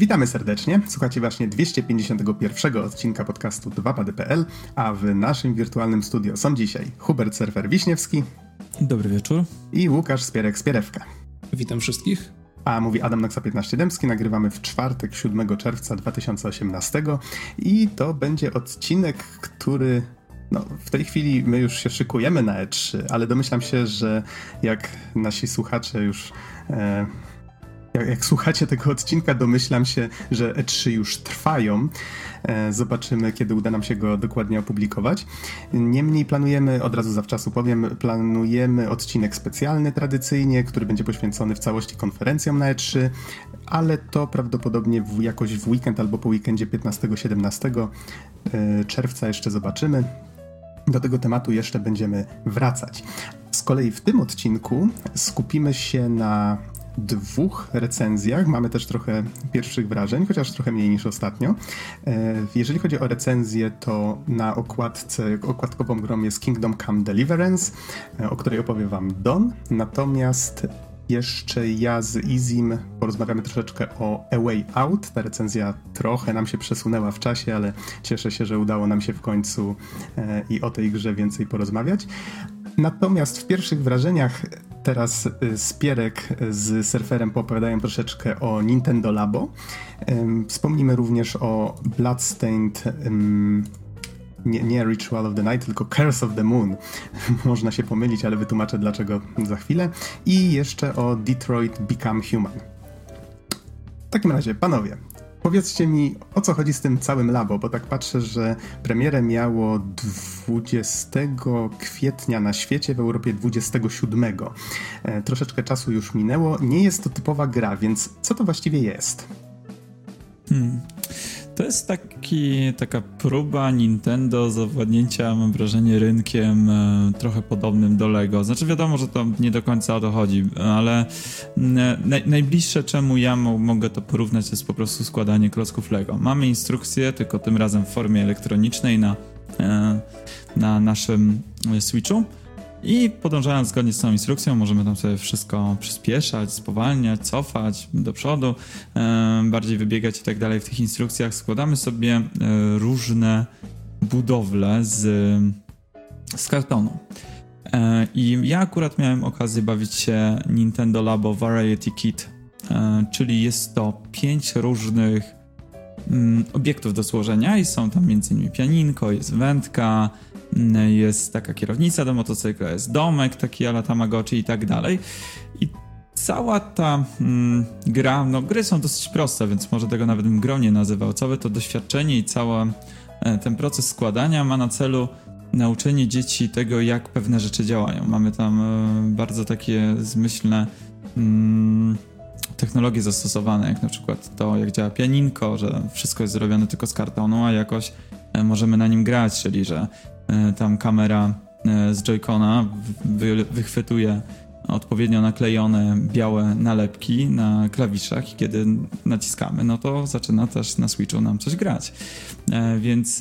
Witamy serdecznie. Słuchacie właśnie 251 odcinka podcastu 2pady.pl, a w naszym wirtualnym studio są dzisiaj Hubert Surfer Wiśniewski. Dobry wieczór. I Łukasz Spierek-Spierewka. Witam wszystkich. A mówi Adam Noxa 15 Dębski. Nagrywamy w czwartek 7 czerwca 2018 i to będzie odcinek, który no, w tej chwili my już się szykujemy na E3, ale domyślam się, że jak nasi słuchacze już e, jak, słuchacie tego odcinka, domyślam się, że E3 już trwają. E, zobaczymy, kiedy uda nam się go dokładnie opublikować. Niemniej planujemy, od razu zawczasu powiem, planujemy odcinek specjalny tradycyjnie, który będzie poświęcony w całości konferencjom na E3, ale to prawdopodobnie w, jakoś w weekend albo po weekendzie 15-17 e, czerwca jeszcze zobaczymy. Do tego tematu jeszcze będziemy wracać. Z kolei w tym odcinku skupimy się na dwóch recenzjach. Mamy też trochę pierwszych wrażeń, chociaż trochę mniej niż ostatnio. E, jeżeli chodzi o recenzję, to na okładce, okładkową grą jest Kingdom Come Deliverance, e, o której opowie wam Don. Natomiast jeszcze ja z Izim porozmawiamy troszeczkę o A Way Out. Ta recenzja trochę nam się przesunęła w czasie, ale cieszę się, że udało nam się w końcu e, i o tej grze więcej porozmawiać. Natomiast w pierwszych wrażeniach teraz y, Spierek z surferem poopowiadają troszeczkę o Nintendo Labo. Wspomnimy również o Bloodstained nie, nie, Ritual of the Night, tylko Curse of the Moon. Można się pomylić, ale wytłumaczę dlaczego za chwilę. I jeszcze o Detroit Become Human. W takim razie, panowie, Powiedzcie mi, o co chodzi z tym całym labo, bo tak patrzę, że premierę miało 20 kwietnia na świecie, w Europie 27. E, troszeczkę czasu już minęło. Nie jest to typowa gra, więc co to właściwie jest? Hmm. To jest taki, taka próba Nintendo zawładnięcia, mam wrażenie, rynkiem e, trochę podobnym do Lego. Znaczy wiadomo, że to nie do końca o to chodzi, ale naj, najbliższe czemu ja mogę to porównać to jest po prostu składanie klocków Lego. Mamy instrukcję, tylko tym razem w formie elektronicznej na, e, na naszym Switchu i podążając zgodnie z tą instrukcją, możemy tam sobie wszystko przyspieszać, spowalniać, cofać do przodu, e, bardziej wybiegać i tak dalej. W tych instrukcjach składamy sobie e, różne budowle z, z kartonu. E, I ja akurat miałem okazję bawić się Nintendo Labo Variety Kit, czyli jest to pięć różnych mm, obiektów do złożenia i są tam m.in. pianinko, jest wędka, jest taka kierownica do motocykla, jest domek taki ala Tamagotchi i tak dalej. I cała ta mm, gra, no gry są dosyć proste, więc może tego nawet bym grą nie nazywał. Całe to doświadczenie i cały e, ten proces składania ma na celu nauczenie dzieci tego, jak pewne rzeczy działają. Mamy tam e, bardzo takie zmyślne mm, technologie zastosowane, jak na przykład to, jak działa pianinko, że wszystko jest zrobione tylko z kartonu, a jakoś e, możemy na nim grać, czyli że tam kamera e, z Joy-Cona wychwytuje odpowiednio naklejone białe nalepki na klawiszach i kiedy naciskamy, no to zaczyna też na Switchu nam coś grać. E, więc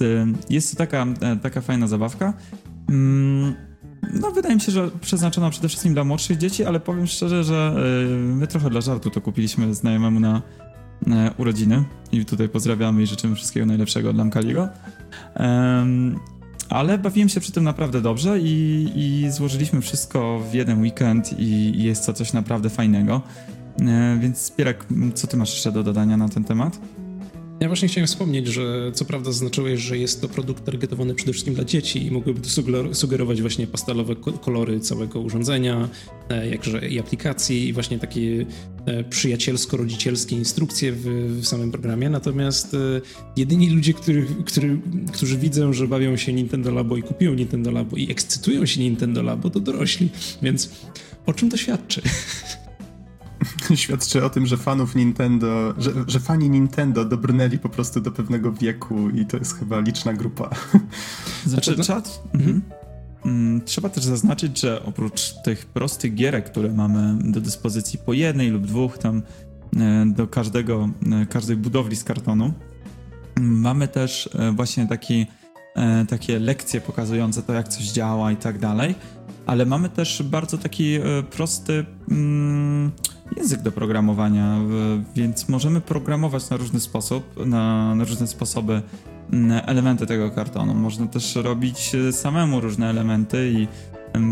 jest to taka, taka fajna zabawka. Mm, no, wydaje mi się, że przeznaczona przede wszystkim dla młodszych dzieci, ale powiem szczerze, że my trochę dla żartu to kupiliśmy znajomemu na urodziny i tutaj pozdrawiamy i życzymy wszystkiego najlepszego dla Mkaliego. Ale bawiłem się przy tym naprawdę dobrze i, i złożyliśmy wszystko w jeden weekend i, jest to coś naprawdę fajnego. E, więc Spierek, co ty masz jeszcze do dodania na ten temat? Ja właśnie chciałem wspomnieć, że co prawda zaznaczyłeś, że jest to produkt targetowany przede wszystkim dla dzieci i mógłby sugerować właśnie pastelowe kolory całego urządzenia, e, jakże i aplikacji i właśnie takie e, przyjacielsko-rodzicielskie instrukcje w, w, samym programie. Natomiast e, jedyni ludzie, który, który, którzy widzą, że bawią się Nintendo Labo i kupią Nintendo Labo i ekscytują się Nintendo Labo, to dorośli. Więc o czym to świadczy? świadczy o tym, że fanów Nintendo, że, że fani Nintendo dobrnęli po prostu do pewnego wieku i to jest chyba liczna grupa. Znaczy, znaczy czat... Mhm. Mm, trzeba też zaznaczyć, że oprócz tych prostych gierek, które mamy do dyspozycji po jednej lub dwóch tam e, do każdego, e, każdej budowli z kartonu, mamy też e, właśnie taki, takie lekcje pokazujące to, jak coś działa i tak dalej. Ale mamy też bardzo taki e, prosty mm, język do programowania, więc możemy programować na różny sposób, na, na różne sposoby mm, elementy tego kartonu. Można też robić samemu różne elementy i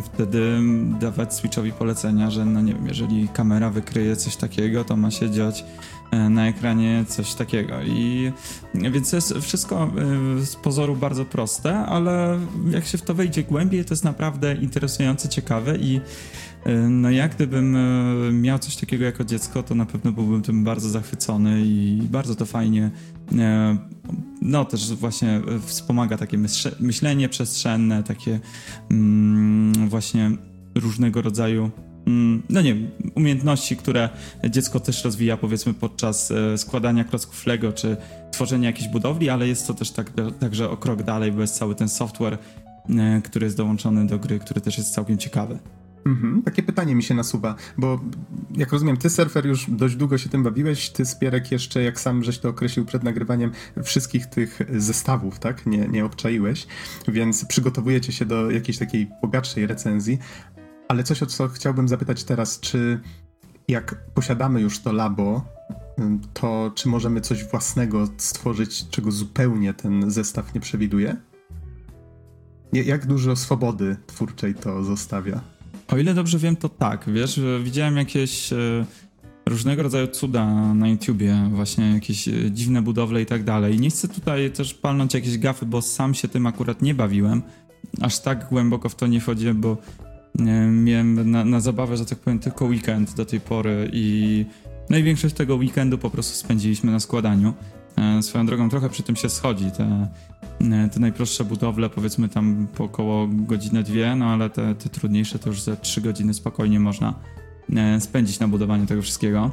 wtedy dawać Switchowi polecenia, że no nie wiem, jeżeli kamera wykryje coś takiego, to ma się dziać e, na ekranie coś takiego. I więc jest wszystko e, z pozoru bardzo proste, ale jak się w to wejdzie głębiej, to jest naprawdę interesujące, ciekawe i e, no jak gdybym miał coś takiego jako dziecko, to na pewno byłbym tym bardzo zachwycony i bardzo to fajnie no też właśnie wspomaga takie myślenie przestrzenne, takie mm, właśnie różnego rodzaju no nie wiem, umiejętności, które dziecko też rozwija powiedzmy podczas e, składania klocków Lego czy tworzenia jakiejś budowli, ale jest to też tak, także o krok dalej, bo jest cały ten software, e, który jest dołączony do gry, który też jest całkiem ciekawy. Mhm, takie pytanie mi się nasuwa, bo jak rozumiem, ty surfer już dość długo się tym bawiłeś, ty Spierek jeszcze, jak sam żeś to określił przed nagrywaniem, wszystkich tych zestawów, tak, nie, nie obczaiłeś, więc przygotowujecie się do jakiejś takiej bogatszej recenzji, ale coś, o co chciałbym zapytać teraz, czy jak posiadamy już to labo, to czy możemy coś własnego stworzyć, czego zupełnie ten zestaw nie przewiduje? Jak dużo swobody twórczej to zostawia? O ile dobrze wiem, to tak, wiesz, widziałem jakieś e, różnego rodzaju cuda na YouTubie, właśnie jakieś e, dziwne budowle i tak dalej. Nie chcę tutaj też palnąć jakieś gafy, bo sam się tym akurat nie bawiłem. Aż tak głęboko w to nie wchodziłem, bo miałem na, na zabawę, że tak powiem, tylko weekend do tej pory i no i większość tego weekendu po prostu spędziliśmy na składaniu. E, swoją drogą trochę przy tym się schodzi. Te, e, te najprostsze budowle powiedzmy tam po około godzinę, dwie, no ale te, te trudniejsze to już ze trzy godziny spokojnie można e, spędzić na budowaniu tego wszystkiego.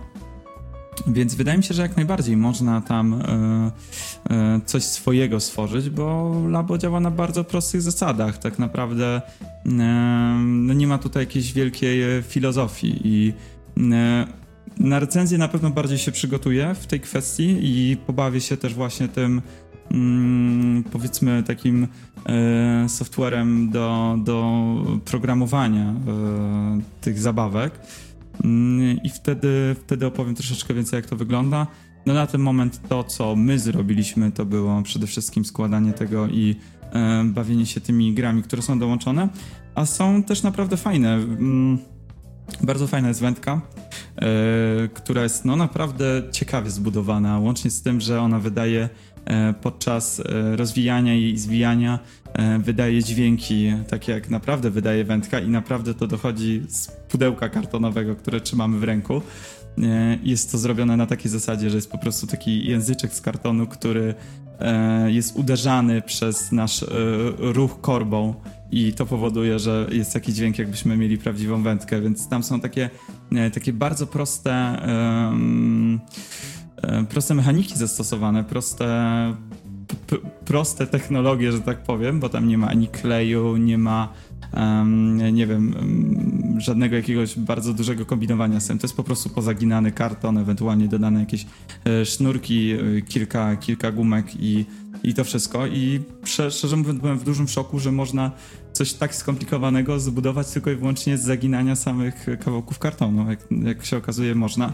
Więc wydaje mi się, że jak najbardziej można tam coś swojego stworzyć, bo Labo działa na bardzo prostych zasadach. Tak naprawdę no nie ma tutaj jakiejś wielkiej filozofii i na recenzję na pewno bardziej się przygotuję w tej kwestii i pobawię się też właśnie tym mm, powiedzmy takim e, softwarem do, do programowania e, tych zabawek i wtedy, wtedy opowiem troszeczkę więcej jak to wygląda. No na ten moment to, co my zrobiliśmy, to było przede wszystkim składanie tego i e, bawienie się tymi grami, które są dołączone, a są też naprawdę fajne. Mm, bardzo fajna jest wędka, yy, która jest no naprawdę ciekawie zbudowana, łącznie z tym, że ona wydaje yy, podczas yy, rozwijania i zwijania wydaje dźwięki, takie jak naprawdę wydaje wędka i naprawdę to dochodzi z pudełka kartonowego, które trzymamy w ręku. Jest to zrobione na takiej zasadzie, że jest po prostu taki języczek z kartonu, który jest uderzany przez nasz ruch korbą i to powoduje, że jest taki dźwięk, jakbyśmy mieli prawdziwą wędkę, więc tam są takie, e, takie bardzo proste, proste mechaniki zastosowane, proste, proste technologie, że tak powiem, bo tam nie ma ani kleju, nie ma um, nie wiem, um, żadnego jakiegoś bardzo dużego kombinowania z tym. To jest po prostu pozaginany karton, ewentualnie dodane jakieś e, sznurki, e, kilka, kilka gumek i, i to wszystko. I szczerze mówiąc byłem w dużym szoku, że można coś tak skomplikowanego zbudować tylko i wyłącznie z zaginania samych kawałków kartonu, jak, jak, się okazuje można.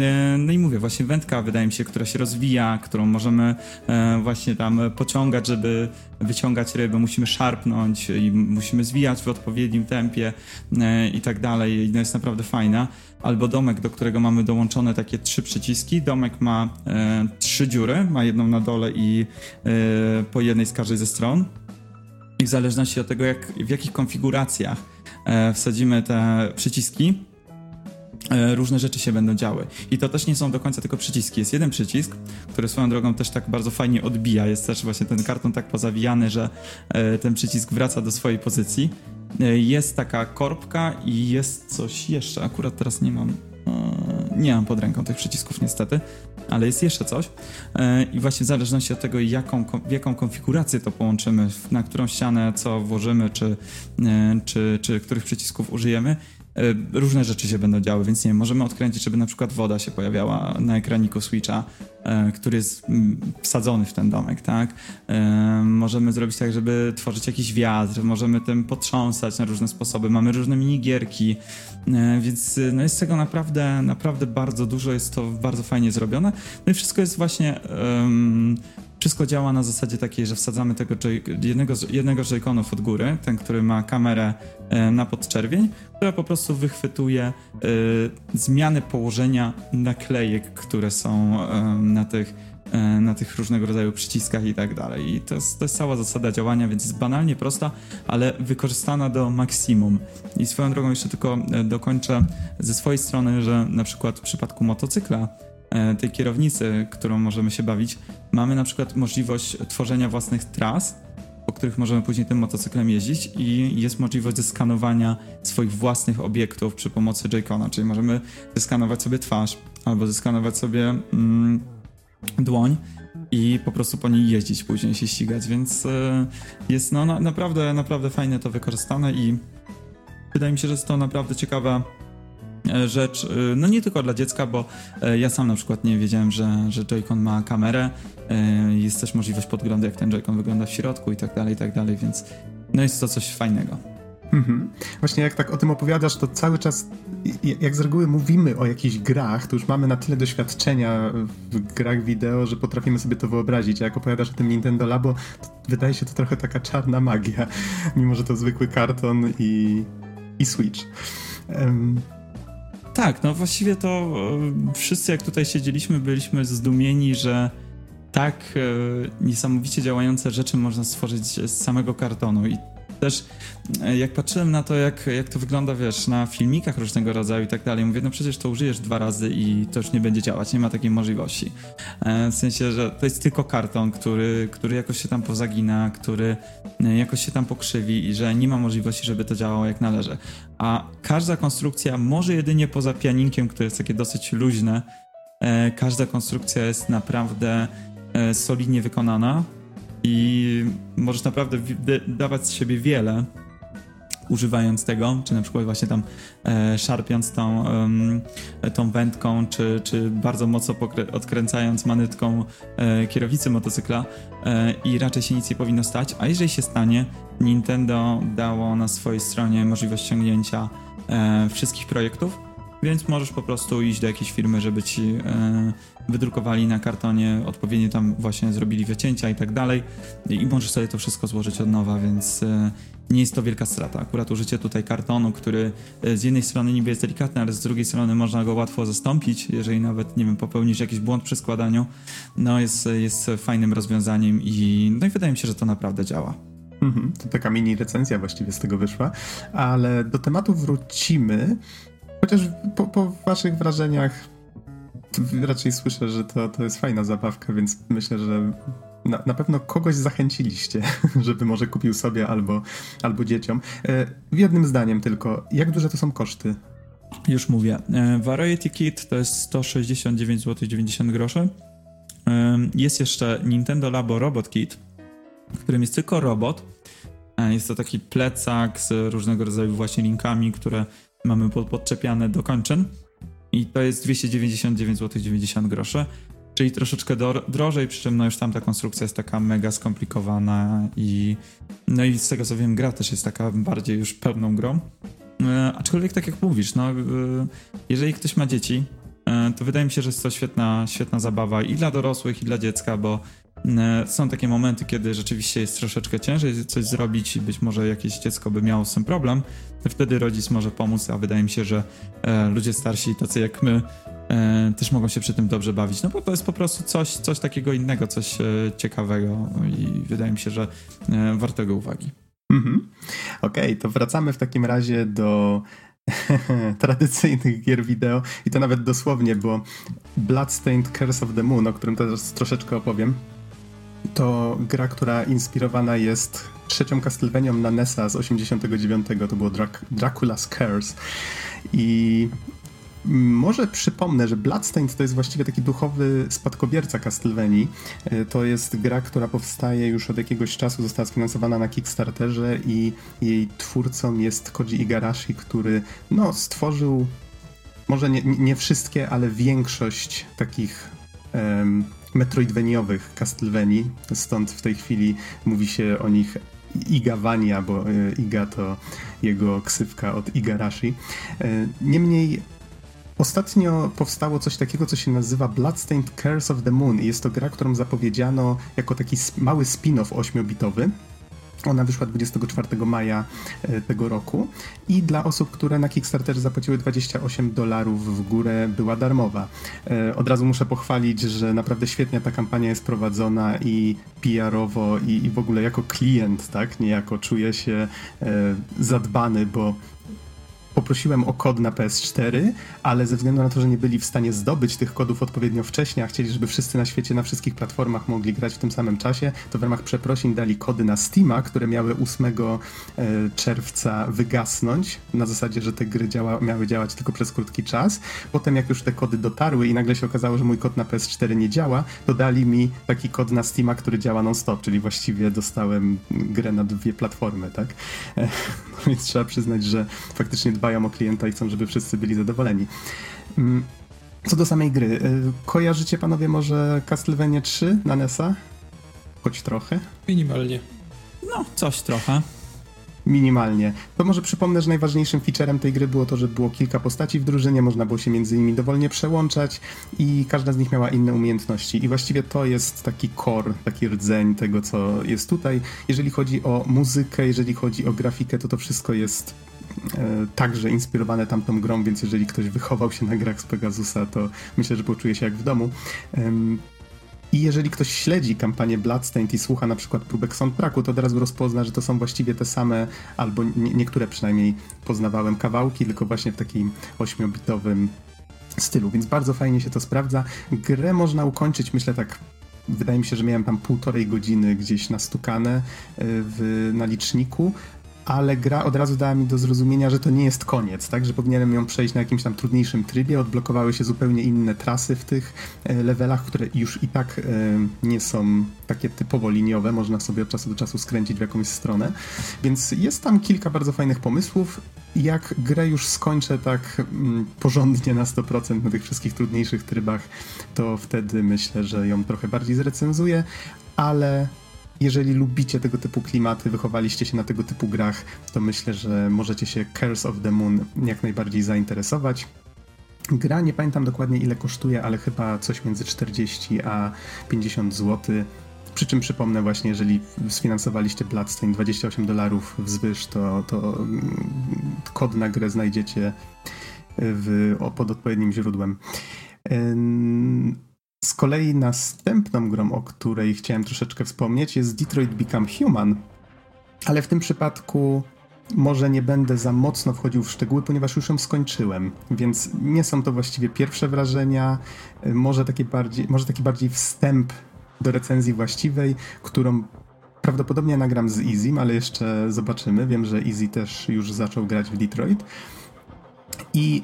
E, no i mówię, właśnie wędka wydaje mi się, która się rozwija, którą możemy e, właśnie tam pociągać, żeby wyciągać ryby, musimy szarpnąć i musimy zwijać w odpowiednim tempie e, i tak dalej. No jest naprawdę fajna. Albo domek, do którego mamy dołączone takie trzy przyciski. Domek ma trzy dziury, ma jedną na dole i po jednej z każdej ze stron i w zależności od tego, jak, w jakich konfiguracjach e, wsadzimy te przyciski, e, różne rzeczy się będą działy. I to też nie są do końca tylko przyciski. Jest jeden przycisk, który swoją drogą też tak bardzo fajnie odbija. Jest też właśnie ten karton tak pozawijany, że e, ten przycisk wraca do swojej pozycji. Jest taka korbka i jest coś jeszcze. Akurat teraz nie mam. Nie mam pod ręką tych przycisków niestety ale jest jeszcze coś. E, i właśnie w zależności od tego, jaką, w jaką konfigurację to połączymy, na którą ścianę co włożymy, czy, e, czy, czy których przycisków użyjemy, różne rzeczy się będą działy, więc nie wiem, możemy odkręcić, żeby na przykład woda się pojawiała na ekraniku Switcha, e, który jest mm, wsadzony w ten domek, tak? E, możemy zrobić tak, żeby tworzyć jakiś wiatr, możemy tym potrząsać na różne sposoby, mamy różne minigierki, e, więc no jest tego naprawdę, naprawdę bardzo dużo, jest to bardzo fajnie zrobione. No i wszystko jest właśnie um, wszystko działa na zasadzie takiej, że wsadzamy tego jednego, jednego joyconów od góry, ten, który ma kamerę e, na podczerwień, która po prostu wychwytuje y, zmiany położenia naklejek, które są y, na tych na tych różnego rodzaju przyciskach i tak dalej. I to jest, to jest cała zasada działania, więc jest banalnie prosta, ale wykorzystana do maksimum. I swoją drogą jeszcze tylko dokończę ze swojej strony, że na przykład w przypadku motocykla E, tej kierownicy, którą możemy się bawić, mamy na przykład możliwość tworzenia własnych tras, po których możemy później tym motocyklem jeździć i jest możliwość zeskanowania swoich własnych obiektów przy pomocy J-Cona, czyli możemy zeskanować sobie twarz albo zeskanować sobie mm, dłoń i po prostu po niej jeździć, później się ścigać, więc y, jest no, no, naprawdę, naprawdę fajnie to wykorzystane i wydaje mi się, że jest to naprawdę ciekawa E, rzecz, e, no nie tylko dla dziecka, bo e, ja sam na przykład nie wiedziałem, że, że Joy-Con ma kamerę. Jest też możliwość podglądu, jak ten Joy-Con wygląda w środku i tak dalej, i tak dalej, więc no jest to coś fajnego. Mhm. Właśnie jak tak o tym opowiadasz, to cały czas, jak z reguły mówimy o jakichś grach, to już mamy na tyle doświadczenia w grach wideo, że potrafimy sobie to wyobrazić. A jak opowiadasz o tym Nintendo Labo, to wydaje się to trochę taka czarna magia, mimo że to zwykły karton i, i Switch. Um, tak, no właściwie to e, wszyscy jak tutaj siedzieliśmy, byliśmy zdumieni, że tak e, niesamowicie działające rzeczy można stworzyć z samego kartonu i też e, jak patrzyłem na to, jak, jak to wygląda, wiesz, na filmikach różnego rodzaju i tak dalej, mówię, no przecież to użyjesz dwa razy i to już nie będzie działać, nie ma takiej możliwości. E, w sensie, że to jest tylko karton, który, który jakoś się tam pozagina, który e, jakoś się tam pokrzywi i że nie ma możliwości, żeby to działało jak należy. A każda konstrukcja, może jedynie poza pianinkiem, które jest takie dosyć luźne, każda konstrukcja jest naprawdę solidnie wykonana i możesz naprawdę dawać z siebie wiele używając tego, czy na przykład właśnie tam e, szarpiąc tą, tą wędką, czy, czy bardzo mocno odkręcając manetką e, kierownicy motocykla e, i raczej się nic nie powinno stać, a jeżeli się stanie, Nintendo dało na swojej stronie możliwość ściągnięcia e, wszystkich projektów, więc możesz po prostu iść do jakiejś firmy, żeby ci e, wydrukowali na kartonie, odpowiednio tam właśnie zrobili wycięcia i tak dalej i możesz sobie to wszystko złożyć od nowa, więc e, nie jest to wielka strata. Akurat użycie tutaj kartonu, który e, z jednej strony niby jest delikatny, ale z drugiej strony można go łatwo zastąpić, jeżeli nawet, nie wiem, popełnisz jakiś błąd przy składaniu, no jest, jest fajnym rozwiązaniem i no i wydaje mi się, że to naprawdę działa. Mhm, to taka mini recenzja właściwie z tego wyszła, ale do tematu wrócimy. Chociaż po, po waszych wrażeniach raczej słyszę, że to, to jest fajna zabawka, więc myślę, że na, na, pewno kogoś zachęciliście, żeby może kupił sobie albo, albo dzieciom. E, jednym zdaniem tylko, jak duże to są koszty? Już mówię. E, Variety Kit to jest 169 zł 90 groszy. E, jest jeszcze Nintendo Labo Robot Kit, w którym jest tylko robot. Jest to taki plecak z różnego rodzaju właśnie linkami, które mamy podczepiane do kończyn i to jest 299 zł 90 groszy, czyli troszeczkę drożej, przy czym no już tam ta konstrukcja jest taka mega skomplikowana i no i z tego co wiem gra też jest taka bardziej już pełną grą. E, aczkolwiek tak jak mówisz, no e, jeżeli ktoś ma dzieci, e, to wydaje mi się, że jest to świetna, świetna zabawa i dla dorosłych, i dla dziecka, bo są takie momenty, kiedy rzeczywiście jest troszeczkę ciężej coś zrobić i być może jakieś dziecko by miało z tym problem. Wtedy rodzic może pomóc, a wydaje mi się, że e, ludzie starsi, tacy jak my, e, też mogą się przy tym dobrze bawić. No bo to jest po prostu coś, coś takiego innego, coś ciekawego i wydaje mi się, że wartego uwagi. Mhm. Okej, okay, to wracamy w takim razie do tradycyjnych gier wideo i to nawet dosłownie, bo Bloodstained Curse of the Moon, o którym teraz troszeczkę opowiem, to gra, która inspirowana jest trzecią Castlevanią na NESa z 89. To było Drac Dracula's Curse. I może przypomnę, że Bloodstained to jest właściwie taki duchowy spadkobierca Castlevanii. E, to jest gra, która powstaje już od jakiegoś czasu, została sfinansowana na Kickstarterze i jej twórcą jest Koji Igarashi, który no, stworzył może nie, nie wszystkie, ale większość takich um, metroidveniowych Castlevanii, stąd w tej chwili mówi się o nich Igavania, bo e, Iga to jego ksywka od Igarashi. E, niemniej Ostatnio powstało coś takiego, co się nazywa Bloodstained Curse of the Moon jest to gra, którą zapowiedziano jako taki mały spin-off 8-bitowy. Ona wyszła 24 maja e, tego roku i dla osób, które na Kickstarterze zapłaciły 28 dolarów w górę, była darmowa. E, od razu muszę pochwalić, że naprawdę świetnie ta kampania jest prowadzona i PR-owo i, i w ogóle jako klient, tak, niejako czuję się e, zadbany, bo poprosiłem o kod na PS4, ale ze względu na to, że nie byli w stanie zdobyć tych kodów odpowiednio wcześnie, a chcieli, żeby wszyscy na świecie, na wszystkich platformach mogli grać w tym samym czasie, to w ramach przeprosin dali kody na Steama, które miały 8 e, czerwca wygasnąć, na zasadzie, że te gry działa, miały działać tylko przez krótki czas. Potem jak już te kody dotarły i nagle się okazało, że mój kod na PS4 nie działa, to dali mi taki kod na Steama, który działa non-stop, czyli właściwie dostałem grę na dwie platformy, tak? No więc trzeba przyznać, że faktycznie dbają o klienta i chcą, żeby wszyscy byli zadowoleni. Mm, co do samej gry, y, kojarzycie panowie może Castlevania 3 na NESa? Choć trochę? Minimalnie. No, coś trochę. Minimalnie. To może przypomnę, że najważniejszym featurem tej gry było to, że było kilka postaci w drużynie, można było się między nimi dowolnie przełączać i każda z nich miała inne umiejętności. I właściwie to jest taki core, taki rdzeń tego, co jest tutaj. Jeżeli chodzi o muzykę, jeżeli chodzi o grafikę, to to wszystko jest także inspirowane tamtą grą, więc jeżeli ktoś wychował się na grach z Pegasusa, to myślę, że poczuje się jak w domu. I jeżeli ktoś śledzi kampanię Bloodstained i słucha na przykład próbek soundtracku, to od razu rozpozna, że to są właściwie te same, albo nie, niektóre przynajmniej poznawałem kawałki, tylko właśnie w takim ośmiobitowym stylu, więc bardzo fajnie się to sprawdza. Grę można ukończyć, myślę tak wydaje mi się, że miałem tam półtorej godziny gdzieś nastukane e, w, na liczniku, ale gra od razu dała mi do zrozumienia, że to nie jest koniec, tak? Że powinienem ją przejść na jakimś tam trudniejszym trybie. Odblokowały się zupełnie inne trasy w tych e, levelach, które już i tak e, nie są takie typowo liniowe. Można sobie od czasu do czasu skręcić w jakąś stronę. Więc jest tam kilka bardzo fajnych pomysłów. Jak grę już skończę tak mm, porządnie na 100% na tych wszystkich trudniejszych trybach, to wtedy myślę, że ją trochę bardziej zrecenzuję, ale jeżeli lubicie tego typu klimaty, wychowaliście się na tego typu grach, to myślę, że możecie się Curse of the Moon jak najbardziej zainteresować. Gra, nie pamiętam dokładnie ile kosztuje, ale chyba coś między 40 a 50 zł. Przy czym przypomnę właśnie, jeżeli sfinansowaliście Bloodstained 28 dolarów wzwyż, to, to mm, kod na grę znajdziecie w, pod odpowiednim źródłem. Z kolei następną grą, o której chciałem troszeczkę wspomnieć, jest Detroit Become Human, ale w tym przypadku może nie będę za mocno wchodził w szczegóły, ponieważ już ją skończyłem, więc nie są to właściwie pierwsze wrażenia, może, takie bardziej, może taki bardziej wstęp do recenzji właściwej, którą prawdopodobnie nagram z Easy, ale jeszcze zobaczymy. Wiem, że Easy też już zaczął grać w Detroit. I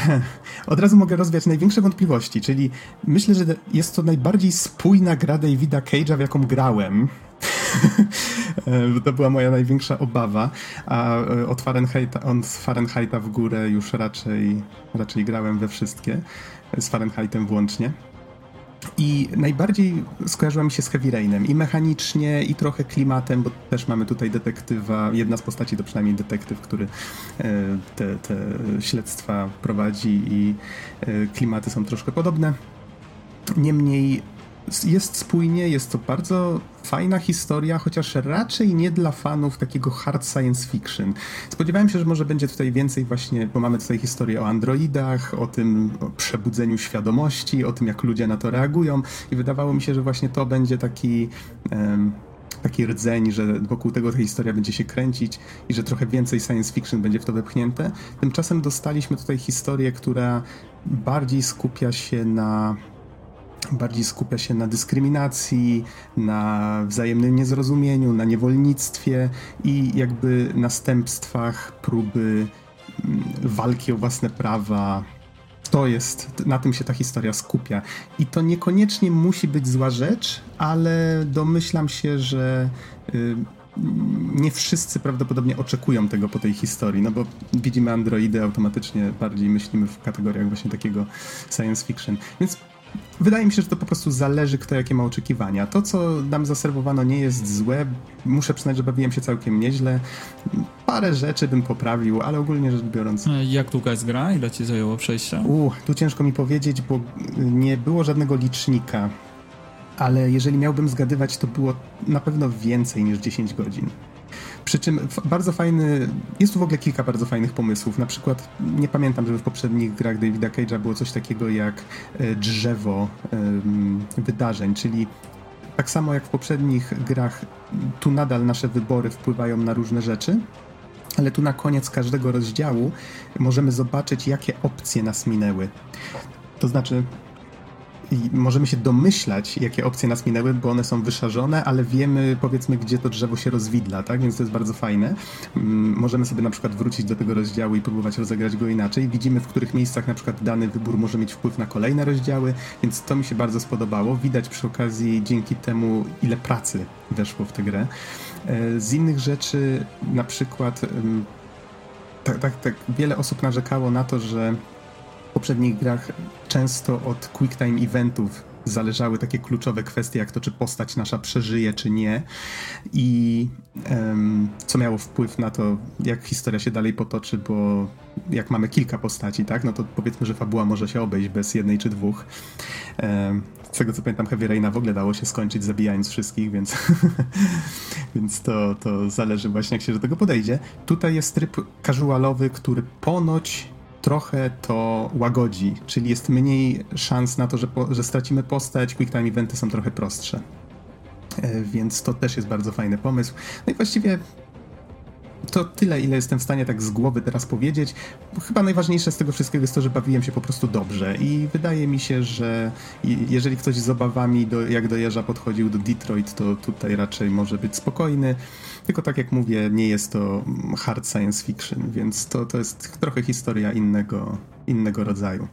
od razu mogę rozwiać największe wątpliwości, czyli myślę, że jest to najbardziej spójna gra Davida Cage'a, w jaką grałem. to była moja największa obawa, a e, od Fahrenheita, od Fahrenheita w górę już raczej, raczej grałem we wszystkie, z Fahrenheitem włącznie. I najbardziej skojarzyła mi się z Heavy Rainem i mechanicznie, i trochę klimatem, bo też mamy tutaj detektywa, jedna z postaci to przynajmniej detektyw, który e, te, te śledztwa prowadzi i e, klimaty są troszkę podobne. Niemniej jest spójnie, jest to bardzo fajna historia, chociaż raczej nie dla fanów takiego hard science fiction. Spodziewałem się, że może będzie tutaj więcej właśnie, bo mamy tutaj historię o androidach, o tym o przebudzeniu świadomości, o tym jak ludzie na to reagują i wydawało mi się, że właśnie to będzie taki... Um, taki rdzeń, że wokół tego ta historia będzie się kręcić i że trochę więcej science fiction będzie w to wepchnięte. Tymczasem dostaliśmy tutaj historię, która bardziej skupia się na bardziej skupia się na dyskryminacji, na wzajemnym niezrozumieniu, na niewolnictwie i jakby następstwach próby mm, walki o własne prawa. To jest, na tym się ta historia skupia. I to niekoniecznie musi być zła rzecz, ale domyślam się, że y, nie wszyscy prawdopodobnie oczekują tego po tej historii, no bo widzimy androidy, automatycznie bardziej myślimy w kategoriach właśnie takiego science fiction. Więc wydaje mi się, że to po prostu zależy, kto jakie ma oczekiwania. To, co nam zaserwowano, nie jest złe. Muszę przyznać, że bawiłem się całkiem nieźle. Parę rzeczy bym poprawił, ale ogólnie rzecz biorąc. E, jak długa jest gra? Ile ci zajęło przejście? U, tu ciężko mi powiedzieć, bo nie było żadnego licznika. Ale jeżeli miałbym zgadywać, to było na pewno więcej niż 10 godzin. Przy czym bardzo fajny, jest tu w ogóle kilka bardzo fajnych pomysłów. Na przykład nie pamiętam, żeby w poprzednich grach Davida Cage'a było coś takiego jak e, drzewo wydarzeń, czyli tak samo jak w poprzednich grach, tu nadal nasze wybory wpływają na różne rzeczy, ale tu na koniec każdego rozdziału możemy zobaczyć, jakie opcje nas minęły. To znaczy, możemy się domyślać, jakie opcje nas minęły, bo one są wyszarzone, ale wiemy, powiedzmy, gdzie to drzewo się rozwidla, tak? Więc to jest bardzo fajne. Mm, możemy sobie na przykład wrócić do tego rozdziału i próbować rozegrać go inaczej. Widzimy, w których miejscach na przykład dany wybór może mieć wpływ na kolejne rozdziały, więc to mi się bardzo spodobało. Widać przy okazji dzięki temu, ile pracy weszło w tę grę. E, z innych rzeczy, na przykład, tak, tak, tak wiele osób narzekało na to, że w poprzednich grach często od quick time eventów zależały takie kluczowe kwestie, jak to, czy postać nasza przeżyje, czy nie. I um, co miało wpływ na to, jak historia się dalej potoczy, bo jak mamy kilka postaci, tak, no to powiedzmy, że fabuła może się obejść bez jednej czy dwóch. Um, z tego co pamiętam, Heavy Raina w ogóle dało się skończyć zabijając wszystkich, więc, więc to, to zależy właśnie, jak się do tego podejdzie. Tutaj jest tryb casualowy, który ponoć trochę to łagodzi, czyli jest mniej szans na to, że, po, że stracimy postać, quick time eventy są trochę prostsze. E, więc to też jest bardzo fajny pomysł. No i właściwie to tyle, ile jestem w stanie tak z głowy teraz powiedzieć. Chyba najważniejsze z tego wszystkiego jest to, że bawiłem się po prostu dobrze i wydaje mi się, że jeżeli ktoś z obawami, do, jak podchodził do Detroit, to tutaj raczej może być spokojny. Tylko tak jak mówię, nie jest to hard science fiction, więc to, to jest trochę historia innego, innego rodzaju.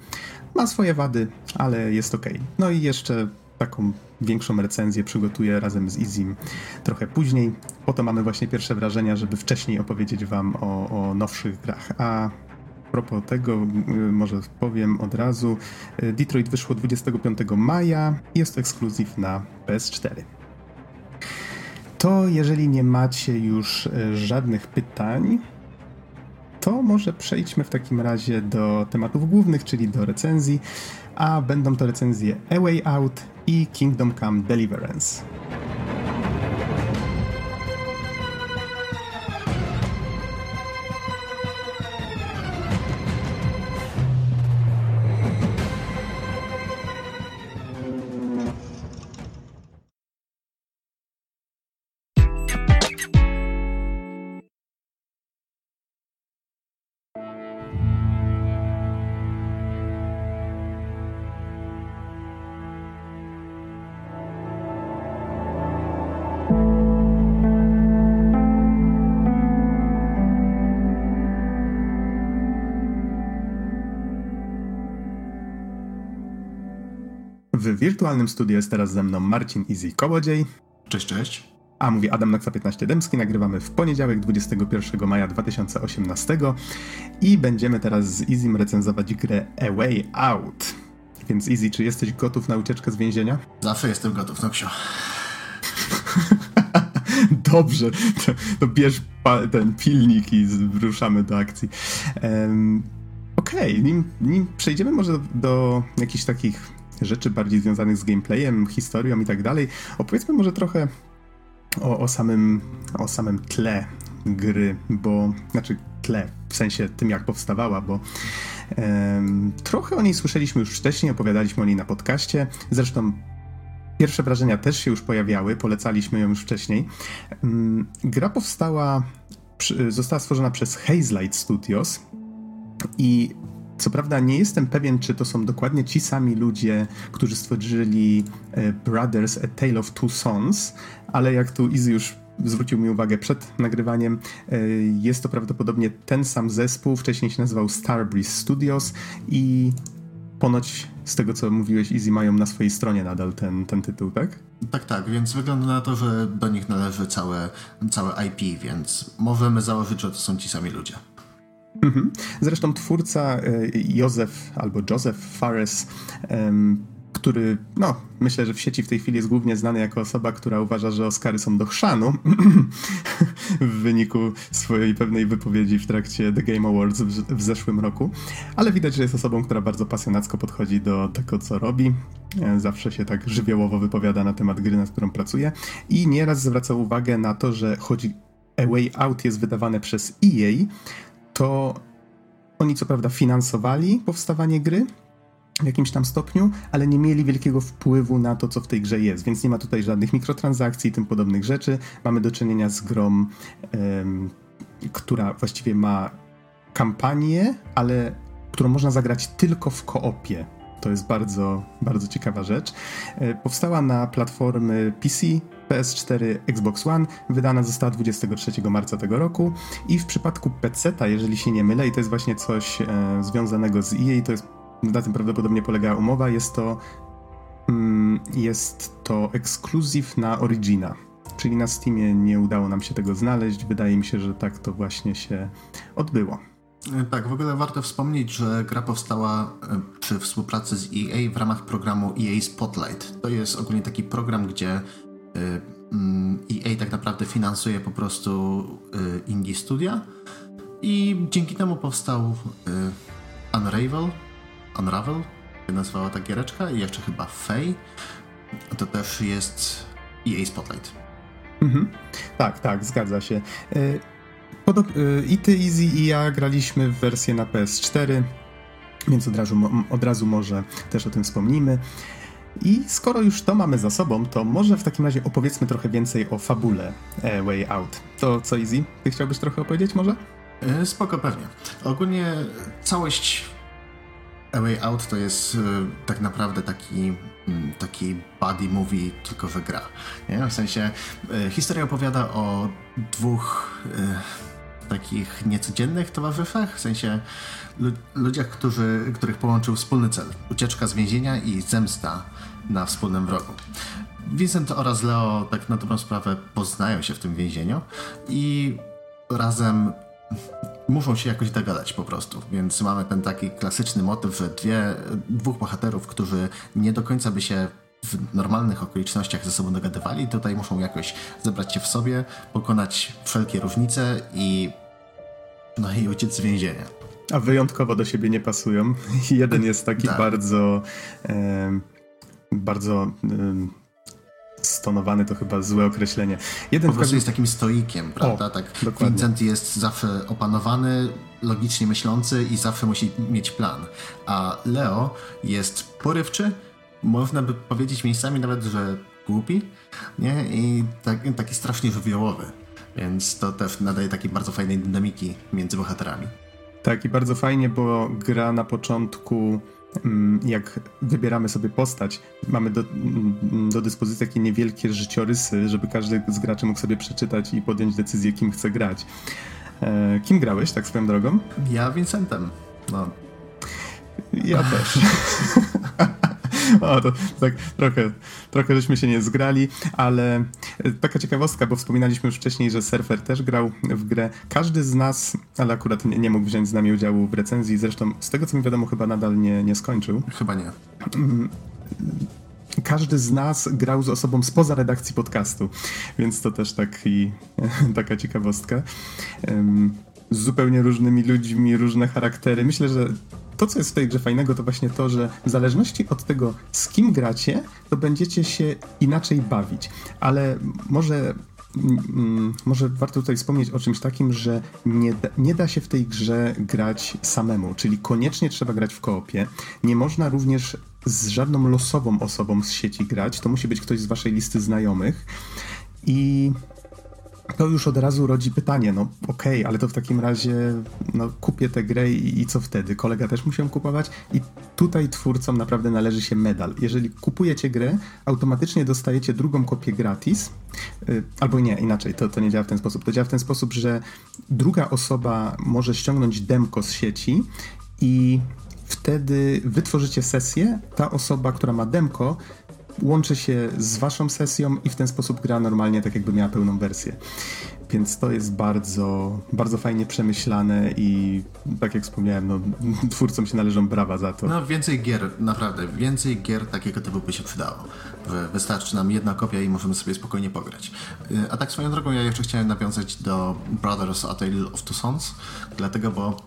Ma swoje wady, ale jest ok. No i jeszcze taką większą recenzję przygotuję razem z Izim trochę później. Po to mamy właśnie pierwsze wrażenia, żeby wcześniej opowiedzieć wam o, o nowszych grach. A propos tego, y, może powiem od razu, y, Detroit wyszło 25 maja i jest to ekskluzyw na PS4. To jeżeli nie macie już y, żadnych pytań, to może przejdźmy w takim razie do tematów głównych, czyli do recenzji, a będą to recenzje A Way Out i Kingdom Come Deliverance. Wirtualnym studiu jest teraz ze mną Marcin Easy Kołodziej. Cześć, cześć. A mówi Adam Nakwa 15 Dębski. Nagrywamy w poniedziałek 21 maja 2018 i będziemy teraz z Izim recenzować grę A Way Out. Więc Easy, czy jesteś gotów na ucieczkę z więzienia? Zawsze jestem gotów, no ksio. Dobrze, to, to bierz ten pilnik i ruszamy do akcji. Um, Okej, okay, nim, nim przejdziemy może do, do jakichś takich rzeczy bardziej związanych z gameplayem, historią i tak dalej. Opowiedzmy może trochę o, o, samym, o samym tle gry, bo znaczy tle, w sensie tym jak powstawała, bo um, trochę o niej słyszeliśmy już wcześniej, opowiadaliśmy o niej na podcaście. Zresztą pierwsze wrażenia też się już pojawiały, polecaliśmy ją już wcześniej. Um, gra powstała, została stworzona przez Hazelight Studios i co prawda nie jestem pewien, czy to są dokładnie ci sami ludzie, którzy stworzyli e, Brothers A Tale of Two Sons, ale jak tu Izzy już zwrócił mi uwagę przed nagrywaniem, e, jest to prawdopodobnie ten sam zespół, wcześniej się nazywał Starbreeze Studios i ponoć z tego, co mówiłeś, Easy mają na swojej stronie nadal ten, ten tytuł, tak? Tak, tak, więc wygląda na to, że do nich należy całe, całe IP, więc możemy założyć, że to są ci sami ludzie. Mhm. Zresztą twórca e, Józef albo Joseph Fares który, no, myślę, że w sieci w tej chwili jest głównie znany jako osoba, która uważa, że Oscary są do chrzanu w wyniku swojej pewnej wypowiedzi w trakcie The Game Awards w, w zeszłym roku. Ale widać, że jest osobą, która bardzo pasjonacko podchodzi do tego, co robi. E, zawsze się tak żywiołowo wypowiada na temat gry, nad którą pracuje. I nieraz zwraca uwagę na to, że choć A Way Out jest wydawane przez EA, to oni co prawda finansowali powstawanie gry, w jakimś tam stopniu, ale nie mieli wielkiego wpływu na to, co w tej grze jest, więc nie ma tutaj żadnych mikrotransakcji i tym podobnych rzeczy. Mamy do czynienia z grą, um, która właściwie ma kampanię, ale którą można zagrać tylko w koopie. To jest bardzo, bardzo ciekawa rzecz. E, powstała na platformy PC, PS4, Xbox One, wydana została 23 marca tego roku i w przypadku PC-ta, jeżeli się nie mylę, i to jest właśnie coś e, związanego z EA, to jest na tym prawdopodobnie polega umowa, jest to mm, jest to ekskluzyw na Origina. Czyli na Steamie nie udało nam się tego znaleźć. Wydaje mi się, że tak to właśnie się odbyło. E, tak, w ogóle warto wspomnieć, że gra powstała e, przy współpracy z EA w ramach programu EA Spotlight. To jest ogólnie taki program, gdzie EA mm, e tak naprawdę finansuje po prostu indie studia i dzięki temu powstał Unravel, Unravel, się nazywała ta giereczka i jeszcze chyba Fey. To też jest EA Spotlight. Mhm. Tak, tak, zgadza się. I ty, Easy i ja graliśmy w wersję na PS4, więc od razu, od razu może też o tym wspomnimy. I skoro już to mamy za sobą, to może w takim razie opowiedzmy trochę więcej o fabule e, Way Out. To co, Easy? Ty chciałbyś trochę opowiedzieć może? Spoko, pewnie. Ogólnie całość a Way Out to jest y, tak naprawdę taki, y, taki buddy movie, tylko że gra. Nie? W sensie y, historia opowiada o dwóch takich niecodziennych towarzyszach, w sensie ludziach, którzy, których połączył wspólny cel. Ucieczka z więzienia i zemsta na wspólnym wrogu. Vincent oraz Leo tak na dobrą sprawę poznają się w tym więzieniu i razem muszą się jakoś dogadać po prostu. Więc mamy ten taki klasyczny motyw, że dwie, dwóch bohaterów, którzy nie do końca by się w normalnych okolicznościach ze sobą dogadywali, tutaj muszą jakoś zebrać się w sobie, pokonać wszelkie różnice i no i uciec z więzienia. A wyjątkowo do siebie nie pasują. Jeden jest taki tak. bardzo e, bardzo stonowany to chyba złe określenie. Jeden po prostu jest takim stoikiem, prawda? O, tak, dokładnie. Vincent jest zawsze opanowany, logicznie myślący i zawsze musi mieć plan. A Leo jest porywczy, można by powiedzieć miejscami nawet, że głupi, nie? I tak, taki strasznie żywiołowy. Więc to też nadaje takiej bardzo fajnej dynamiki między bohaterami. Tak, i bardzo fajnie, bo gra na początku jak wybieramy sobie postać, mamy do, mm, do dyspozycji takie niewielkie życiorysy, żeby każdy z graczy mógł sobie przeczytać i podjąć decyzję, kim chce grać. E, kim grałeś, tak swoją drogą? Ja Vincentem. No. Ja też. O, to tak trochę, trochę żeśmy się nie zgrali, ale e, taka ciekawostka, bo wspominaliśmy już wcześniej, że Surfer też grał w grę. Każdy z nas, ale akurat nie, nie mógł wziąć z nami udziału w recenzji, zresztą z tego co mi wiadomo chyba nadal nie, nie skończył. Chyba nie. Mm, każdy z nas grał z osobą spoza redakcji podcastu, więc to też taki, taka ciekawostka. Z zupełnie różnymi ludźmi, różne charaktery. Myślę, że to, co jest w tej grze fajnego, to właśnie to, że w zależności od tego, z kim gracie, to będziecie się inaczej bawić. Ale może mm, może warto tutaj wspomnieć o czymś takim, że nie da, nie da się w tej grze grać samemu, czyli koniecznie trzeba grać w koopie. Nie można również z żadną losową osobą z sieci grać, to musi być ktoś z waszej listy znajomych. I to już od razu rodzi pytanie, no okej, okay, ale to w takim razie no, kupię tę grę i, i, co wtedy? Kolega też musiał kupować i tutaj twórcom naprawdę należy się medal. Jeżeli kupujecie grę, automatycznie dostajecie drugą kopię gratis, yy, albo nie, inaczej, to, to nie działa w ten sposób. To działa w ten sposób, że druga osoba może ściągnąć demko z sieci i wtedy wytworzycie sesję, ta osoba, która ma demko, łączy się z waszą sesją i w ten sposób gra normalnie, tak jakby miała pełną wersję. Więc to jest bardzo, bardzo fajnie przemyślane i tak jak wspomniałem, no, twórcom się należą brawa za to. No więcej gier, naprawdę, więcej gier takiego typu by się przydało. Wystarczy nam jedna kopia i możemy sobie spokojnie pograć. Y, a tak swoją drogą ja jeszcze chciałem nawiązać do Brothers A Tale of Two Sons, dlatego, bo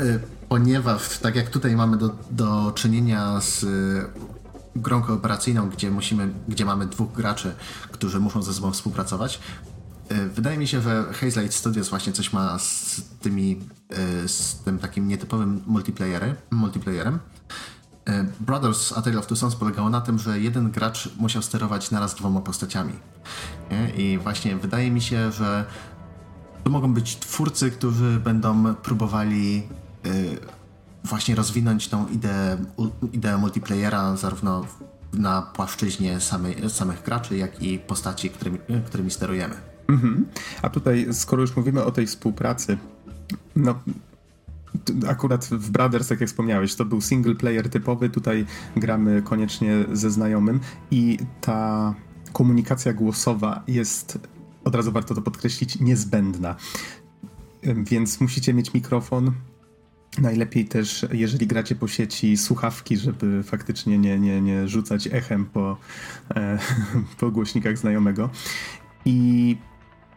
y, ponieważ tak jak tutaj mamy do, do czynienia z grą kooperacyjną, gdzie musimy, gdzie mamy dwóch graczy, którzy muszą ze sobą współpracować, y, Wydaje mi się, że Hazelight Studios właśnie coś ma z tymi, y, z tym takim nietypowym multiplayerem. multiplayerem. Brothers A Tale of Two Sons polegało na tym, że jeden gracz musiał sterować naraz dwoma postaciami. I właśnie wydaje mi się, że to mogą być twórcy, którzy będą próbowali Y, właśnie rozwinąć tą ideę, ideę multiplayera zarówno na płaszczyźnie samej, samych graczy, jak i postaci, którymi, którymi sterujemy. Mhm. A tutaj, skoro już mówimy o tej współpracy, no akurat w Brothers, tak jak wspomniałeś, to był single player typowy, tutaj gramy koniecznie ze znajomym i ta komunikacja głosowa jest, od razu warto to podkreślić, niezbędna. Więc musicie mieć mikrofon, Najlepiej też, jeżeli gracie po sieci, słuchawki, żeby faktycznie nie, nie, nie rzucać echem po, e, po głośnikach znajomego. I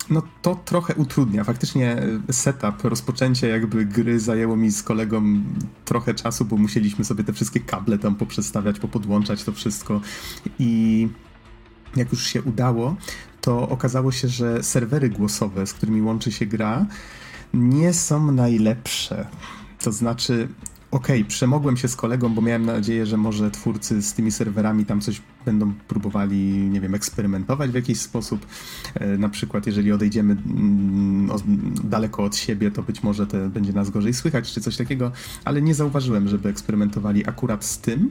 no to trochę utrudnia. Faktycznie setup, rozpoczęcie jakby gry zajęło mi z kolegą trochę czasu, bo musieliśmy sobie te wszystkie kable tam poprzestawiać, popodłączać to wszystko. I jak już się udało, to okazało się, że serwery głosowe, z którymi łączy się gra, nie są najlepsze. To znaczy, okej, okay, przemogłem się z kolegą, bo miałem nadzieję, że może twórcy z tymi serwerami tam coś będą próbowali, nie wiem, eksperymentować w jakiś sposób. E, na przykład, jeżeli odejdziemy mm, daleko od siebie, to być może te, będzie nas gorzej słychać, czy coś takiego, ale nie zauważyłem, żeby eksperymentowali akurat z tym.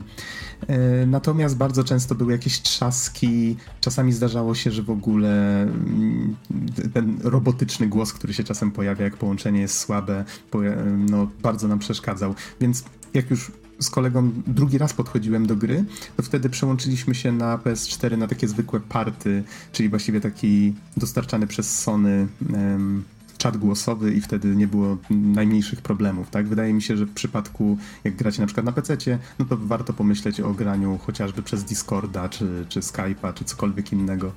E, natomiast bardzo często były jakieś trzaski, czasami zdarzało się, że w ogóle mm, ten robotyczny głos, który się czasem pojawia, jak połączenie jest słabe, no, bardzo nam przeszkadzał. Więc jak już z kolegą drugi raz podchodziłem do gry, to wtedy przełączyliśmy się na PS4 na takie zwykłe party, czyli właściwie taki dostarczany przez Sony um, czat głosowy i wtedy nie było najmniejszych problemów, tak? Wydaje mi się, że w przypadku, jak gracie na przykład na PC, no to warto pomyśleć o graniu chociażby przez Discorda, czy, czy Skype'a, czy cokolwiek innego.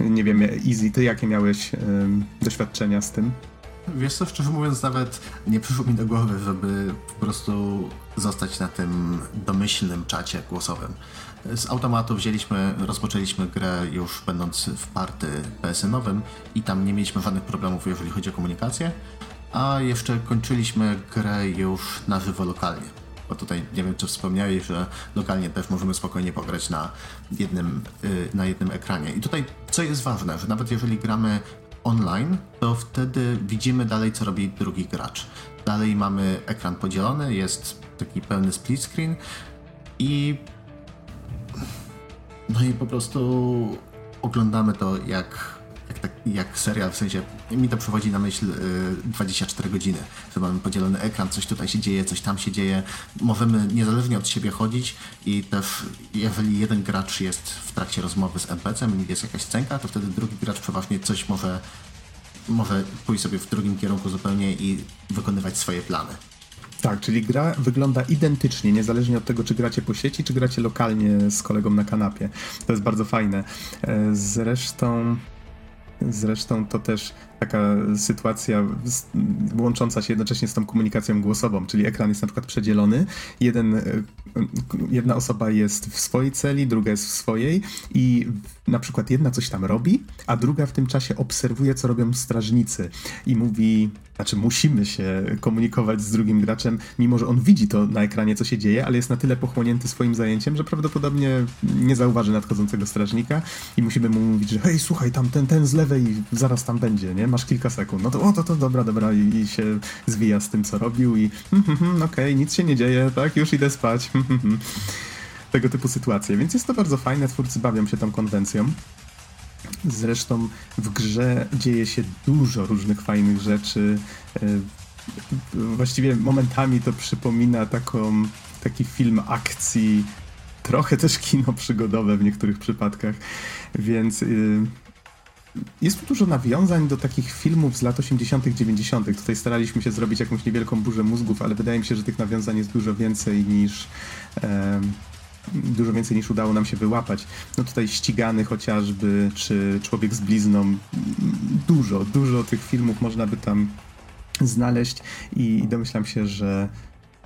Nie wiem, Easy, ty jakie miałeś um, doświadczenia z tym? Wiesz co, szczerze mówiąc, nawet nie przyszło mi do głowy, żeby po prostu zostać na tym domyślnym czacie głosowym. Z automatu wzięliśmy, rozpoczęliśmy grę już będąc w party PSN-owym i tam nie mieliśmy żadnych problemów, jeżeli chodzi o komunikację, a jeszcze kończyliśmy grę już na żywo lokalnie. Bo tutaj nie wiem, czy wspomniałeś, że lokalnie też możemy spokojnie pograć na jednym, y, na jednym ekranie. I tutaj co jest ważne, że nawet jeżeli gramy online, to wtedy widzimy dalej, co robi drugi gracz. Dalej mamy ekran podzielony, jest taki pełny split screen i no i po prostu oglądamy to jak, jak, tak, jak serial, w sensie mi to przywodzi na myśl y, 24 godziny, że mamy podzielony ekran, coś tutaj się dzieje, coś tam się dzieje. Możemy niezależnie od siebie chodzić i też jeżeli jeden gracz jest w trakcie rozmowy z NPC-em jest jakaś scenka, to wtedy drugi gracz przeważnie coś może, może pójść sobie w drugim kierunku zupełnie i wykonywać swoje plany. Tak, czyli gra wygląda identycznie, niezależnie od tego, czy gracie po sieci, czy gracie lokalnie z kolegą na kanapie. To jest bardzo fajne. E, zresztą. Zresztą to też taka sytuacja łącząca się jednocześnie z tą komunikacją głosową, czyli ekran jest na przykład przedzielony, jeden, e, jedna osoba jest w swojej celi, druga jest w swojej i na przykład jedna coś tam robi, a druga w tym czasie obserwuje, co robią strażnicy i mówi, znaczy musimy się komunikować z drugim graczem, mimo że on widzi to na ekranie, co się dzieje, ale jest na tyle pochłonięty swoim zajęciem, że prawdopodobnie nie zauważy nadchodzącego strażnika i musimy mu mówić, że hej, słuchaj, tam ten, ten z lewej zaraz tam będzie, nie? Masz kilka sekund. No to, o, to, to dobra, dobra i, i się zwija z tym, co robił i hm, okej, okay, nic się nie dzieje, tak, już idę spać. Tego typu sytuacje, więc jest to bardzo fajne, twórcy bawią się tą konwencją. Zresztą w grze dzieje się dużo różnych fajnych rzeczy. E, właściwie momentami to przypomina taką, taki film akcji, trochę też kino przygodowe w niektórych przypadkach, więc y, jest tu dużo nawiązań do takich filmów z lat 80., 90. Tutaj staraliśmy się zrobić jakąś niewielką burzę mózgów, ale wydaje mi się, że tych nawiązań jest dużo więcej niż. E, dużo więcej niż udało nam się wyłapać. No tutaj ścigany chociażby, czy człowiek z blizną. Dużo, dużo tych filmów można by tam znaleźć i domyślam się, że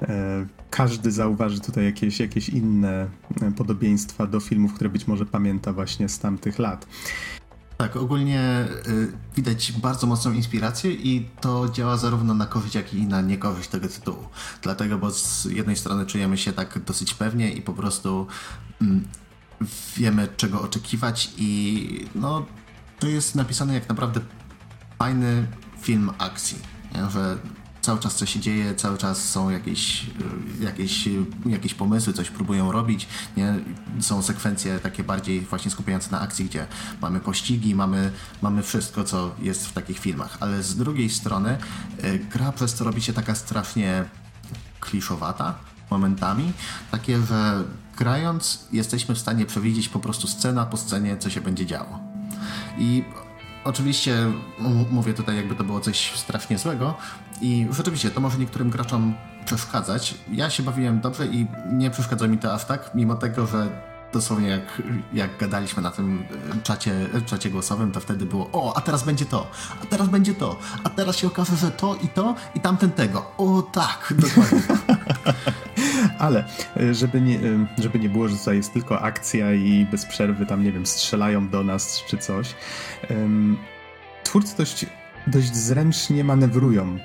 e, każdy zauważy tutaj jakieś, jakieś inne podobieństwa do filmów, które być może pamięta właśnie z tamtych lat. Tak, ogólnie y, widać bardzo mocną inspirację i to działa zarówno na korzyść, jak i na niekorzyść tego tytułu. Dlatego, bo z jednej strony czujemy się tak dosyć pewnie i po prostu mm, wiemy czego oczekiwać i no to jest napisane jak naprawdę fajny film akcji, nie? że cały czas coś się dzieje, cały czas są jakieś, jakieś, jakieś pomysły, coś próbują robić, nie? Są sekwencje takie bardziej właśnie skupiające na akcji, gdzie mamy pościgi, mamy, mamy wszystko, co jest w takich filmach, ale z drugiej strony y, gra przez to robi się taka strasznie kliszowata momentami, takie, że grając jesteśmy w stanie przewidzieć po prostu scena po scenie, co się będzie działo. I Oczywiście mówię tutaj, jakby to było coś strasznie złego i rzeczywiście to może niektórym graczom przeszkadzać. Ja się bawiłem dobrze i nie przeszkadza mi to aż tak, mimo tego, że dosłownie jak, jak gadaliśmy na tym czacie, czacie głosowym, to wtedy było o, a teraz będzie to, a teraz będzie to, a teraz się okaże, że to i to i tamten tego. O tak, dokładnie. Ale e, żeby nie, e, żeby nie było, że tutaj jest tylko akcja i bez przerwy tam, nie wiem, strzelają do nas czy coś, twórcy dość, dość zręcznie manewrują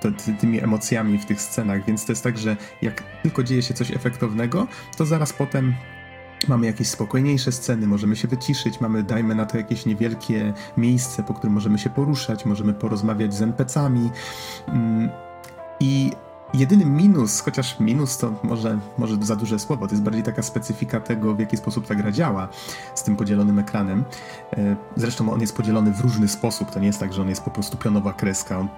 ty, tymi emocjami w tych scenach, więc to jest tak, że jak tylko dzieje się coś efektownego, to zaraz potem Mamy jakieś spokojniejsze sceny, możemy się wyciszyć, mamy, dajmy na to jakieś niewielkie miejsce, po którym możemy się poruszać, możemy porozmawiać z NPC-ami. Mm, I Jedyny minus, chociaż minus to może, może za duże słowo, to jest bardziej taka specyfika tego, w jaki sposób ta gra działa z tym podzielonym ekranem. E, zresztą on jest podzielony w różny sposób, to nie jest tak, że on jest po prostu pionowa kreska. On,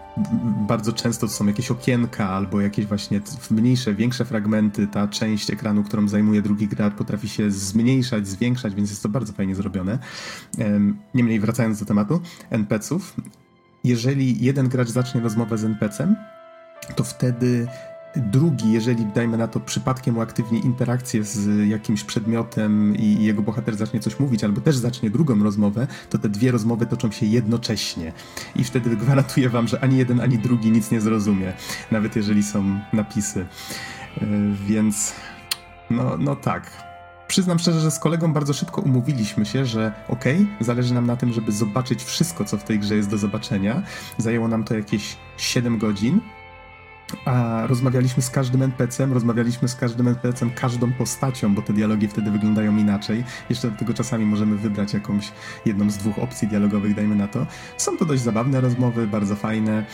bardzo często to są jakieś okienka albo jakieś właśnie mniejsze, większe fragmenty. Ta część ekranu, którą zajmuje drugi gracz potrafi się zmniejszać, zwiększać, więc jest to bardzo fajnie zrobione. Niemniej wracając do tematu NPC-ów, jeżeli jeden gracz zacznie rozmowę z NPC-em, to wtedy drugi, jeżeli dajmy na to przypadkiem uaktywni interakcję z jakimś przedmiotem i jego bohater zacznie coś mówić, albo też zacznie drugą rozmowę, to te dwie rozmowy toczą się jednocześnie. I wtedy gwarantuję wam, że ani jeden, ani drugi nic nie zrozumie, nawet jeżeli są napisy. E, więc no, no tak. Przyznam szczerze, że z kolegą bardzo szybko umówiliśmy się, że okej, okay, zależy nam na tym, żeby zobaczyć wszystko, co w tej grze jest do zobaczenia. Zajęło nam to jakieś 7 godzin, a rozmawialiśmy z każdym NPC-em, rozmawialiśmy z każdym NPC-em, każdą postacią, bo te dialogi wtedy wyglądają inaczej. Jeszcze do tego czasami możemy wybrać jakąś jedną z dwóch opcji dialogowych, dajmy na to. Są to dość zabawne rozmowy, bardzo fajne.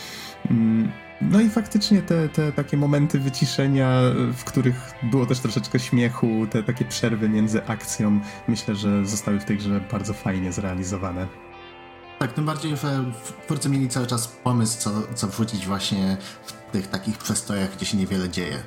Mm, no i faktycznie te, te takie momenty wyciszenia, w których było też troszeczkę śmiechu, te takie przerwy między akcją, myślę, że zostały w tej grze bardzo fajnie zrealizowane. Tak, tym bardziej, twórcy mieli cały czas pomysł, co, co wrzucić właśnie w tych takich przestojach, gdzie się niewiele dzieje.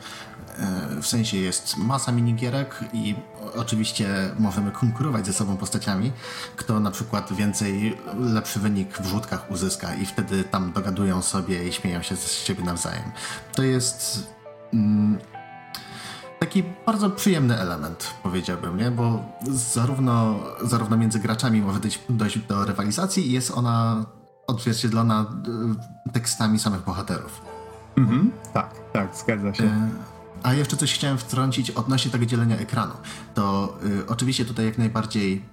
E, w sensie jest masa minigierek i oczywiście możemy konkurować ze sobą postaciami, kto na przykład więcej, lepszy wynik w rzutkach uzyska i wtedy tam dogadują sobie i śmieją się z siebie nawzajem. To jest mm, taki bardzo przyjemny element, powiedziałbym, nie? bo zarówno, zarówno między graczami może dojść, do rywalizacji i jest ona odzwierciedlona e, tekstami samych bohaterów. Mhm, tak, tak, zgadza się. E, a jeszcze coś chciałem wtrącić odnośnie tego dzielenia ekranu. To y, oczywiście tutaj jak najbardziej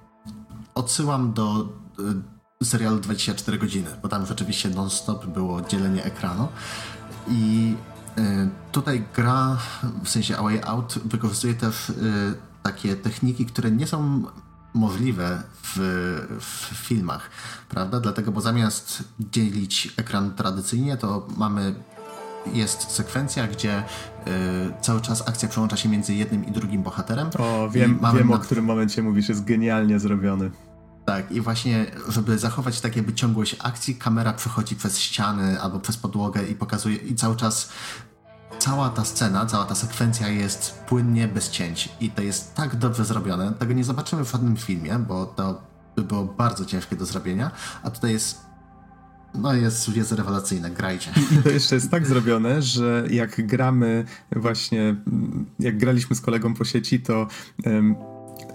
odsyłam do y, serialu 24 godziny, bo tam rzeczywiście non-stop było dzielenie ekranu. I tutaj gra, w sensie A Way Out, wykorzystuje też y, takie techniki, które nie są możliwe w, w, filmach, prawda? Dlatego, bo zamiast dzielić ekran tradycyjnie, to mamy jest sekwencja, gdzie y, cały czas akcja przełącza się między jednym i drugim bohaterem. O, wiem, wiem o którym momencie mówisz, jest genialnie zrobiony. Tak, i właśnie, żeby zachować tak jakby ciągłość akcji, kamera przechodzi przez ściany albo przez podłogę i pokazuje, i cały czas cała ta scena, cała ta sekwencja jest płynnie, bez cięć. I to jest tak dobrze zrobione. Tego nie zobaczymy w żadnym filmie, bo to by było bardzo ciężkie do zrobienia, a tutaj jest no jest, jest rewelacyjne, grajcie. I to jeszcze jest tak zrobione, że jak gramy właśnie, jak graliśmy z kolegą po sieci, to um,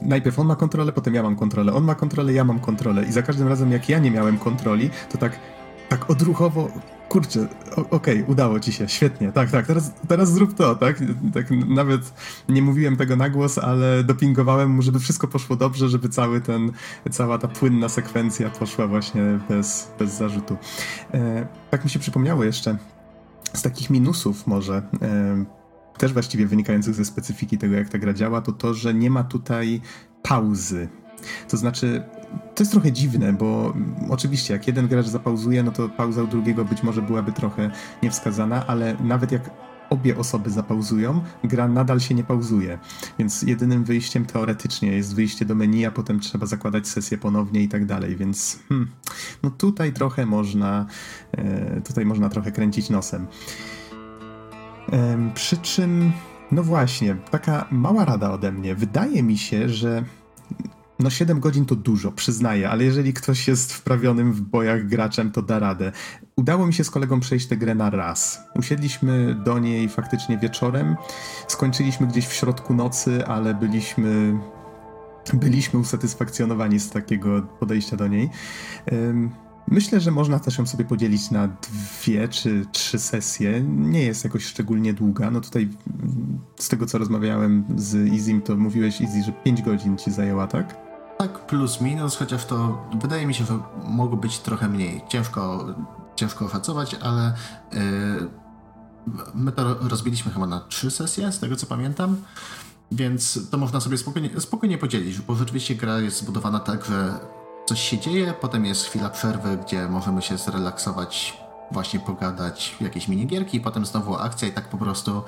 najpierw on ma kontrolę, potem ja mam kontrolę, on ma kontrolę, ja mam kontrolę i za każdym razem jak ja nie miałem kontroli, to tak, tak odruchowo kurczę, okej, okay, udało ci się, świetnie, tak, tak, teraz, teraz zrób to, tak? tak? Nawet nie mówiłem tego na głos, ale dopingowałem mu, żeby wszystko poszło dobrze, żeby cały ten, cała ta płynna sekwencja poszła właśnie bez, bez zarzutu. E, tak mi się przypomniało jeszcze, z takich minusów może, e, też właściwie wynikających ze specyfiki tego, jak ta gra działa, to to, że nie ma tutaj pauzy. To znaczy, to jest trochę dziwne, bo oczywiście jak jeden gracz zapauzuje, no to pauza u drugiego być może byłaby trochę niewskazana, ale nawet jak obie osoby zapauzują, gra nadal się nie pauzuje. Więc jedynym wyjściem teoretycznie jest wyjście do menu, a potem trzeba zakładać sesję ponownie i tak dalej. Więc hmm, no tutaj trochę można, e, tutaj można trochę kręcić nosem. Przy czym, no właśnie, taka mała rada ode mnie. Wydaje mi się, że no 7 godzin to dużo, przyznaję, ale jeżeli ktoś jest wprawionym w bojach graczem, to da radę. Udało mi się z kolegą przejść tę grę na raz. Usiedliśmy do niej faktycznie wieczorem, skończyliśmy gdzieś w środku nocy, ale byliśmy byliśmy usatysfakcjonowani z takiego podejścia do niej. Myślę, że można też ją sobie podzielić na dwie czy trzy sesje. Nie jest jakoś szczególnie długa. No tutaj z tego co rozmawiałem z Izim, to mówiłeś Izzy, że 5 godzin ci zajęła, tak? Tak, plus minus, chociaż to wydaje mi się, że mogło być trochę mniej. Ciężko, ciężko oszacować, ale yy, my to rozbiliśmy chyba na trzy sesje, z tego co pamiętam. Więc to można sobie spokojnie, spokojnie podzielić, bo rzeczywiście gra jest zbudowana tak, że coś się dzieje, potem jest chwila przerwy, gdzie możemy się zrelaksować, właśnie pogadać, jakieś minigierki, potem znowu akcja i tak po prostu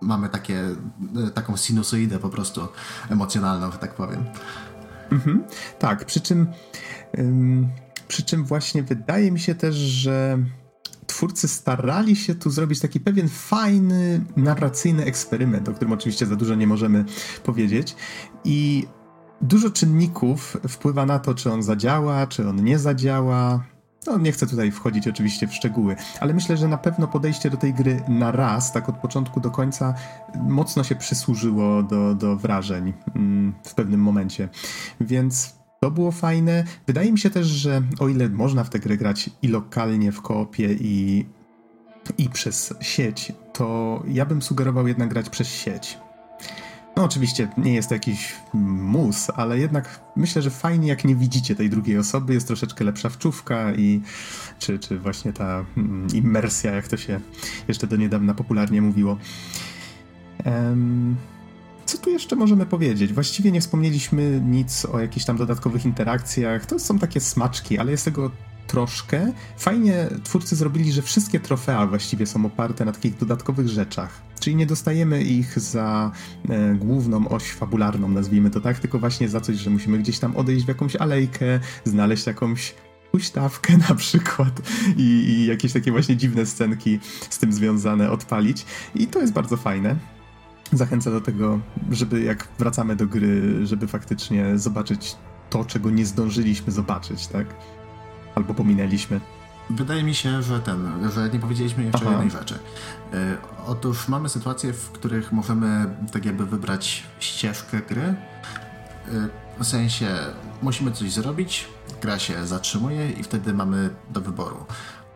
mamy takie, taką sinusoidę po prostu emocjonalną, że tak powiem. Mhm, tak, przy czym, ym, przy czym właśnie wydaje mi się też, że twórcy starali się tu zrobić taki pewien fajny, narracyjny eksperyment, o którym oczywiście za dużo nie możemy powiedzieć. I dużo czynników wpływa na to, czy on zadziała, czy on nie zadziała. No, nie chcę tutaj wchodzić oczywiście w szczegóły, ale myślę, że na pewno podejście do tej gry na raz, tak od początku do końca, mocno się przysłużyło do, do wrażeń mm, w pewnym momencie. Więc to było fajne. Wydaje mi się też, że o ile można w tę grę grać i lokalnie w koopie, i, i przez sieć, to ja bym sugerował jednak grać przez sieć. No oczywiście nie jest to jakiś mus, ale jednak myślę, że fajnie jak nie widzicie tej drugiej osoby, jest troszeczkę lepsza wczówka i czy, czy właśnie ta mm, immersja, jak to się jeszcze do niedawna popularnie mówiło. Um, co tu jeszcze możemy powiedzieć? Właściwie nie wspomnieliśmy nic o jakichś tam dodatkowych interakcjach. To są takie smaczki, ale jest tego troszkę. Fajnie twórcy zrobili, że wszystkie trofea właściwie są oparte na takich dodatkowych rzeczach. Czyli nie dostajemy ich za e, główną oś fabularną, nazwijmy to tak, tylko właśnie za coś, że musimy gdzieś tam odejść w jakąś alejkę, znaleźć jakąś huśtawkę na przykład i, i jakieś takie właśnie dziwne scenki z tym związane odpalić. I to jest bardzo fajne zachęca do tego, żeby jak wracamy do gry, żeby faktycznie zobaczyć to, czego nie zdążyliśmy zobaczyć, tak? Albo pominęliśmy. Wydaje mi się, że ten, że nie powiedzieliśmy jeszcze Aha. jednej rzeczy. Yy, otóż mamy sytuacje, w których możemy tak jakby wybrać ścieżkę gry. Yy, w sensie musimy coś zrobić, gra się zatrzymuje i wtedy mamy do wyboru.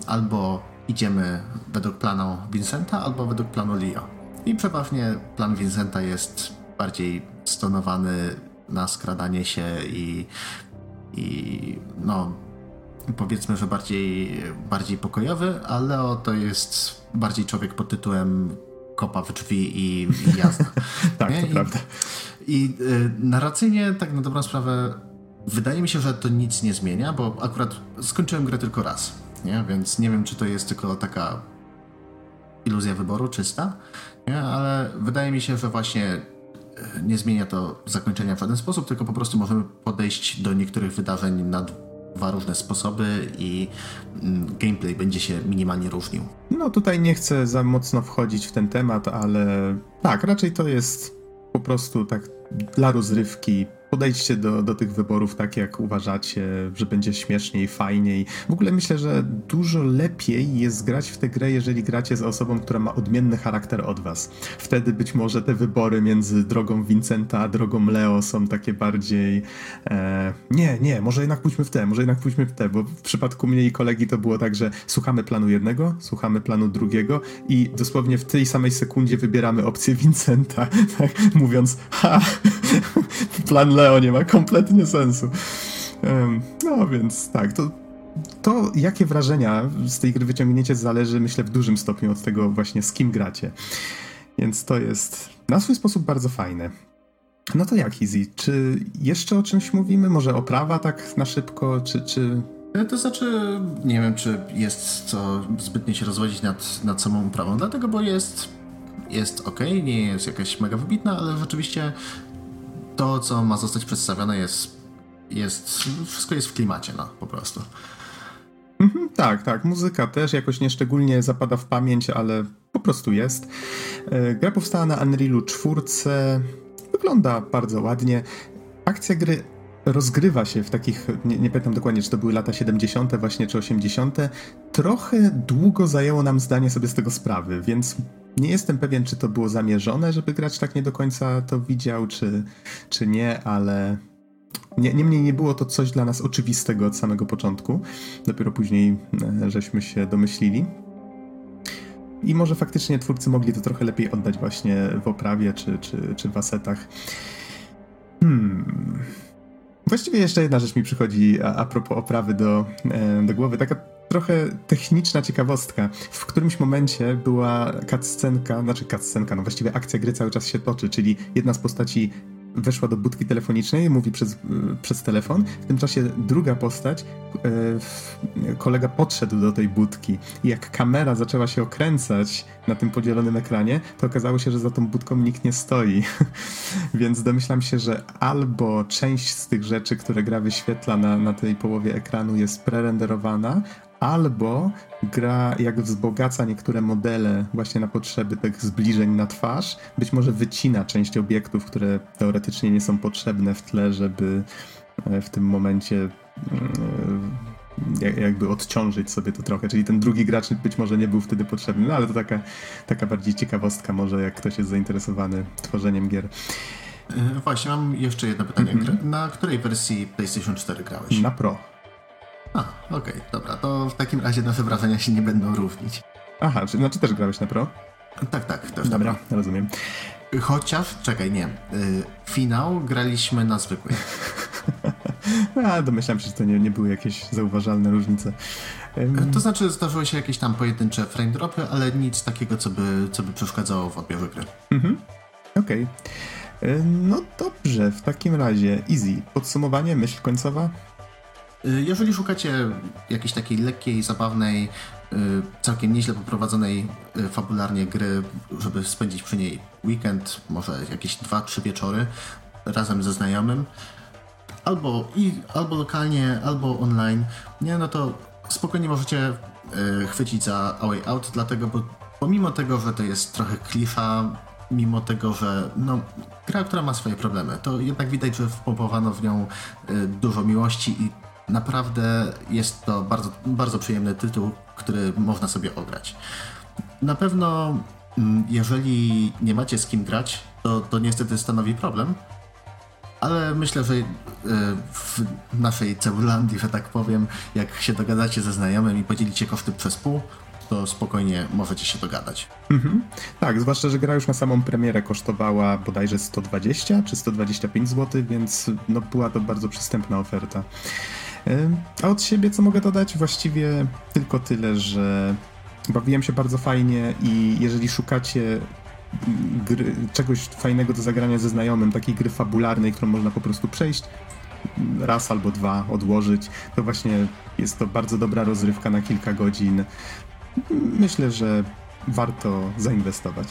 Albo idziemy według planu Vincenta, albo według planu Leo. I przeważnie plan Vincenta jest bardziej stonowany na skradanie się i, i no powiedzmy, że bardziej, bardziej pokojowy, a Leo to jest bardziej człowiek pod tytułem kopa w drzwi i, i jazda. tak, nie? to I, prawda. I y, narracyjnie, tak na dobrą sprawę, wydaje mi się, że to nic nie zmienia, bo akurat skończyłem grę tylko raz, nie? więc nie wiem, czy to jest tylko taka iluzja wyboru czysta, nie? ale wydaje mi się, że właśnie y, nie zmienia to zakończenia w żaden sposób, tylko po prostu możemy podejść do niektórych wydarzeń na dwa różne sposoby i mm, gameplay będzie się minimalnie różnił. No tutaj nie chcę za mocno wchodzić w ten temat, ale tak, raczej to jest po prostu tak dla rozrywki podejdźcie do, do tych wyborów tak, jak uważacie, że będzie śmieszniej, fajniej. W ogóle myślę, że dużo lepiej jest grać w tę grę, jeżeli gracie z osobą, która ma odmienny charakter od was. Wtedy być może te wybory między drogą Vincenta a drogą Leo są takie bardziej e, nie, nie, może jednak pójdźmy w te, może jednak pójdźmy w te, bo w przypadku mnie i kolegi to było tak, że słuchamy planu jednego, słuchamy planu drugiego i dosłownie w tej samej sekundzie wybieramy opcję Vincenta, tak, mówiąc ha, plan Leo nie ma kompletnie sensu. No więc tak, to, to jakie wrażenia z tej gry wyciągniecie zależy myślę w dużym stopniu od tego właśnie z kim gracie. Więc to jest na swój sposób bardzo fajne. No to jak Easy? Czy jeszcze o czymś mówimy? Może oprawa tak na szybko, czy... czy... E, to znaczy, nie wiem, czy jest co zbytnio się rozwodzić nad, nad samą uprawą, dlatego, bo jest, jest ok, nie jest jakaś mega wybitna, ale rzeczywiście to, co ma zostać przedstawione, jest, jest wszystko jest w klimacie, no, po prostu. Mhm, tak, tak. Muzyka też jakoś nieszczególnie zapada w pamięć, ale po prostu jest. E, gra powstała na Unrealu 4. Wygląda bardzo ładnie. Akcja gry rozgrywa się w takich, nie, nie pamiętam dokładnie, czy to były lata 70. właśnie, czy 80. Trochę długo zajęło nam zdanie sobie z tego sprawy, więc nie jestem pewien, czy to było zamierzone, żeby grać tak nie do końca to widział, czy, czy nie, ale nie, niemniej nie było to coś dla nas oczywistego od samego początku. Dopiero później e, żeśmy się domyślili. I może faktycznie twórcy mogli to trochę lepiej oddać właśnie w oprawie czy, czy, czy w asetach. Hmm. Właściwie jeszcze jedna rzecz mi przychodzi a, a propos oprawy do, e, do głowy. Taka trochę techniczna ciekawostka. W którymś momencie była cutscenka, znaczy cutscenka, no właściwie akcja gry cały czas się toczy, czyli jedna z postaci weszła do budki telefonicznej, mówi przez, przez telefon. W tym czasie druga postać, e, kolega podszedł do tej budki i jak kamera zaczęła się okręcać na tym podzielonym ekranie, to okazało się, że za tą budką nikt nie stoi. Więc domyślam się, że albo część z tych rzeczy, które gra wyświetla na, na tej połowie ekranu jest prerenderowana, albo gra jak wzbogaca niektóre modele właśnie na potrzeby tych zbliżeń na twarz, być może wycina część obiektów, które teoretycznie nie są potrzebne w tle, żeby e, w tym momencie e, jakby odciążyć sobie to trochę, czyli ten drugi gracz być może nie był wtedy potrzebny, no ale to taka, taka bardziej ciekawostka może, jak ktoś jest zainteresowany tworzeniem gier. E, właśnie, mam jeszcze jedno pytanie. Mm -hmm. Na której wersji PlayStation 4 grałeś? Na Pro. A, okej, okay, dobra. To w takim razie nasze wrażenia się nie będą różnić. Aha, czy, znaczy też grałeś na Pro? Tak, tak, też Dobra, rozumiem. Chociaż, czekaj, nie. Y, finał graliśmy na zwykłej. A, domyślam się, że to nie, nie były jakieś zauważalne różnice. To znaczy zdarzyły się jakieś tam pojedyncze frame dropy, ale nic takiego, co by, co by przeszkadzało w odbiorze gry. Mhm. Okej. Okay. No dobrze, w takim razie easy. Podsumowanie, myśl końcowa? Y, jeżeli szukacie jakiejś takiej lekkiej, zabawnej, y, całkiem nieźle poprowadzonej y, fabularnie gry, żeby spędzić przy niej weekend, może jakieś 2-3 wieczory razem ze znajomym, albo, i, albo lokalnie, albo online, nie, no to spokojnie możecie chwycić za A Way Out, dlatego, bo pomimo tego, że to jest trochę klisza, mimo tego, że no, gra, która ma swoje problemy, to jednak widać, że wpompowano w nią dużo miłości i Naprawdę jest to bardzo, bardzo przyjemny tytuł, który można sobie ograć. Na pewno, mm, jeżeli nie macie z kim grać, to, to niestety stanowi problem, ale myślę, że e, w naszej Cebulandii, że tak powiem, jak się dogadacie ze znajomym i podzielicie koszty przez pół, to spokojnie możecie się dogadać. Mhm. Tak, zwłaszcza, że gra już na samą premierę kosztowała bodajże 120 czy 125 zł, więc no, była to bardzo przystępna oferta. A od siebie co mogę dodać? Właściwie tylko tyle, że bawiłem się bardzo fajnie i jeżeli szukacie gry, czegoś fajnego do zagrania ze znajomym, takiej gry fabularnej, którą można po prostu przejść raz albo dwa, odłożyć, to właśnie jest to bardzo dobra rozrywka na kilka godzin. Myślę, że warto zainwestować.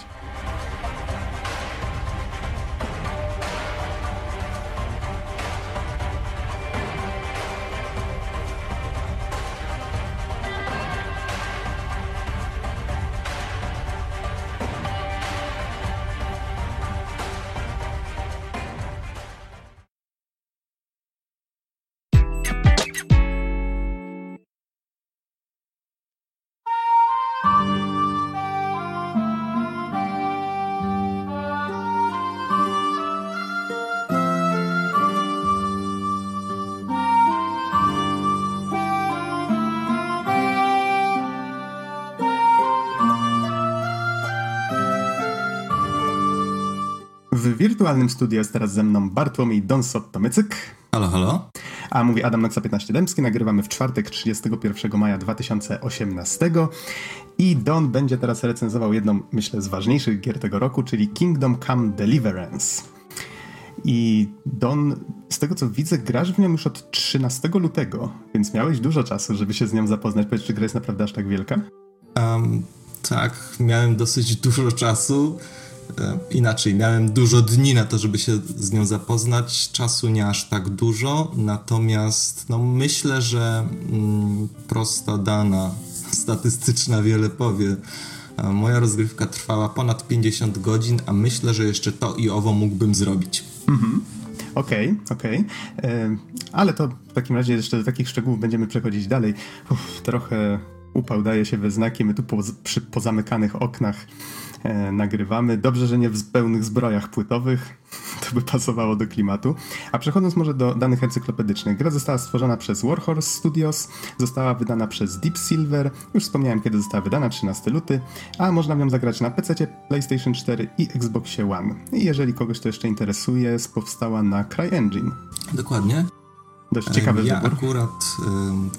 Wirtualnym studio jest teraz ze mną Bartłomiej Donsot-Tomycyk. Halo, halo. A mówi Adam Noxa 15 Dębski. Nagrywamy w czwartek 31 maja 2018. I Don będzie teraz recenzował jedną, myślę, z ważniejszych gier tego roku, czyli Kingdom Come Deliverance. I Don, z tego co widzę, grasz w nią już od 13 lutego, więc miałeś dużo czasu, żeby się z nią zapoznać. Powiedz, czy gra jest naprawdę aż tak wielka? Um, tak, miałem dosyć dużo czasu. E, inaczej, miałem dużo dni na to, żeby się z nią zapoznać. Czasu nie aż tak dużo, natomiast no, myślę, że mm, prosta dana statystyczna wiele powie. E, moja rozgrywka trwała ponad 50 godzin, a myślę, że jeszcze to i owo mógłbym zrobić. Mhm. Okej, okej. Okay. Ale to w takim razie jeszcze do takich szczegółów będziemy przechodzić dalej. Trochę upał daje się we znaki. My tu po, przy pozamykanych oknach e, nagrywamy. Dobrze, że nie w pełnych zbrojach płytowych. To by pasowało do klimatu. A przechodząc może do danych encyklopedycznych. Gra została stworzona przez Warhorse Studios, została wydana przez Deep Silver. Już wspomniałem, kiedy została wydana, 13 luty. A można w nią zagrać na PC, PlayStation 4 i Xboxie One. I jeżeli kogoś to jeszcze interesuje, powstała na CryEngine. Dokładnie. Dość ciekawy ja wybór. akurat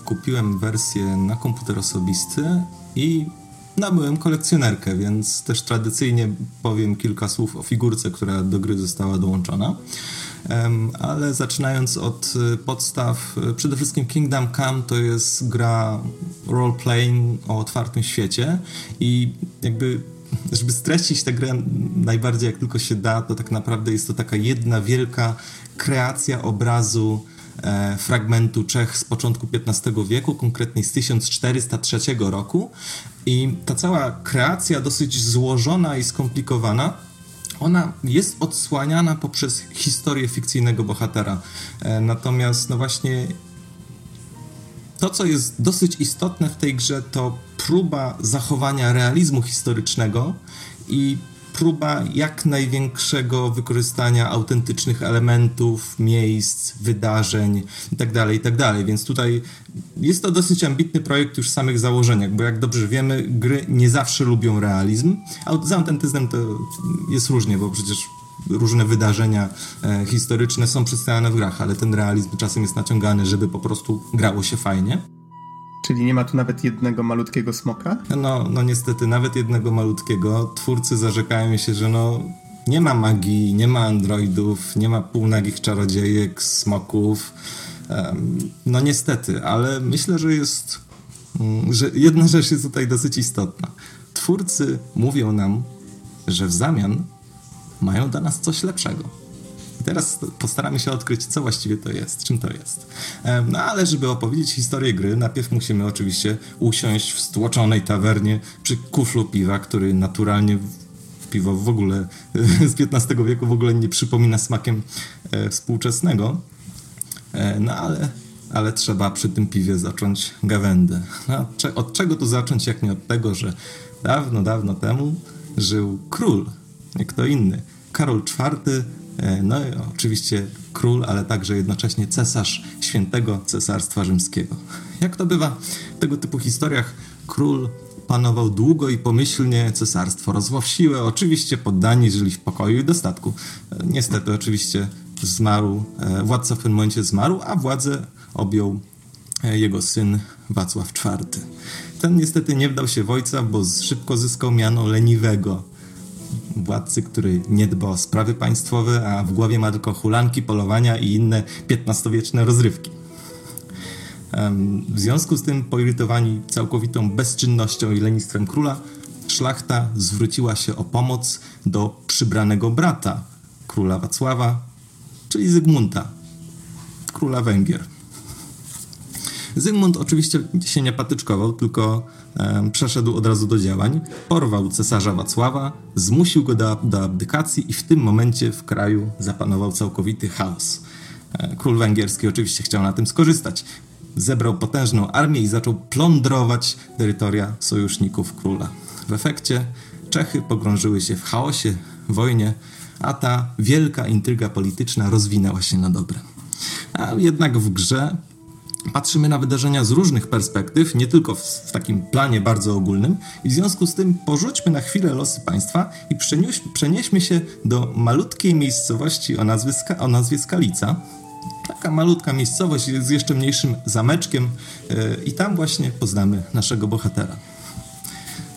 y, kupiłem wersję na komputer osobisty i nabyłem kolekcjonerkę, więc też tradycyjnie powiem kilka słów o figurce, która do gry została dołączona. Ale zaczynając od y, podstaw, y, przede wszystkim Kingdom Come to jest gra role-playing o otwartym świecie i jakby żeby streścić tę grę najbardziej jak tylko się da, to tak naprawdę jest to taka jedna wielka kreacja obrazu fragmentu Czech z początku XV wieku, konkretnie z 1403 roku. I ta cała kreacja, dosyć złożona i skomplikowana, ona jest odsłaniana poprzez historię fikcyjnego bohatera. E, natomiast, no właśnie, to, co jest dosyć istotne w tej grze, to próba zachowania realizmu historycznego i próba jak największego wykorzystania autentycznych elementów, miejsc, wydarzeń itd., tak itd. Tak Więc tutaj jest to dosyć ambitny projekt już w samych założeniach, bo jak dobrze wiemy, gry nie zawsze lubią realizm, a z autentyzmem to jest różnie, bo przecież różne wydarzenia e, historyczne są przedstawiane w grach, ale ten realizm czasem jest naciągany, żeby po prostu grało się fajnie. Czyli nie ma tu nawet jednego malutkiego smoka? No, no niestety, nawet jednego malutkiego. Twórcy zarzekają się, że no nie ma magii, nie ma androidów, nie ma półnagich czarodziejek, smoków. No niestety, ale myślę, że jest, um, że jedna rzecz jest tutaj dosyć istotna. Twórcy mówią nam, że w zamian mają dla nas coś lepszego. I teraz postaramy się odkryć, co właściwie to jest, czym to jest. No ale żeby opowiedzieć historię gry, najpierw musimy oczywiście usiąść w stłoczonej tawernie przy kuflu piwa, który naturalnie piwo w ogóle z XV wieku w ogóle nie przypomina smakiem e, współczesnego. E, no ale, ale trzeba przy tym piwie zacząć gawędę. No, od czego tu zacząć, jak nie od tego, że dawno, dawno temu żył król, nie kto inny. Karol IV no i oczywiście król, ale także jednocześnie cesarz świętego cesarstwa rzymskiego. Jak to bywa w tego typu historiach, król panował długo i pomyślnie, cesarstwo siłę, oczywiście poddani żyli w pokoju i dostatku. E, niestety oczywiście zmarł, e, władca w pewnym momencie zmarł, a władzę objął jego syn Wacław IV. Ten niestety nie wdał się w ojca, bo szybko zyskał miano leniwego władcy, który nie dba o sprawy państwowe, a w głowie ma tylko hulanki, polowania i inne XV-wieczne rozrywki. W związku z tym, poirytowani całkowitą bezczynnością i lenistwem króla, szlachta zwróciła się o pomoc do przybranego brata króla Wacława, czyli Zygmunta, króla Węgier. Zygmunt oczywiście się nie patyczkował, tylko przeszedł od razu do działań. Porwał cesarza Wacława, zmusił go do, do abdykacji i w tym momencie w kraju zapanował całkowity chaos. E, król węgierski oczywiście chciał na tym skorzystać. Zebrał potężną armię i zaczął plądrować terytoria sojuszników króla. W efekcie Czechy pogrążyły się w chaosie, wojnie, a ta wielka intryga polityczna rozwinęła się na dobre. A jednak w grze patrzymy na wydarzenia z różnych perspektyw, nie tylko w, w, takim planie bardzo ogólnym, i w związku z tym porzućmy na chwilę losy państwa i przenieś, przenieśmy się do malutkiej miejscowości o nazwie, o nazwie Skalica. Taka malutka miejscowość z jeszcze mniejszym zameczkiem, yy, i tam właśnie poznamy naszego bohatera.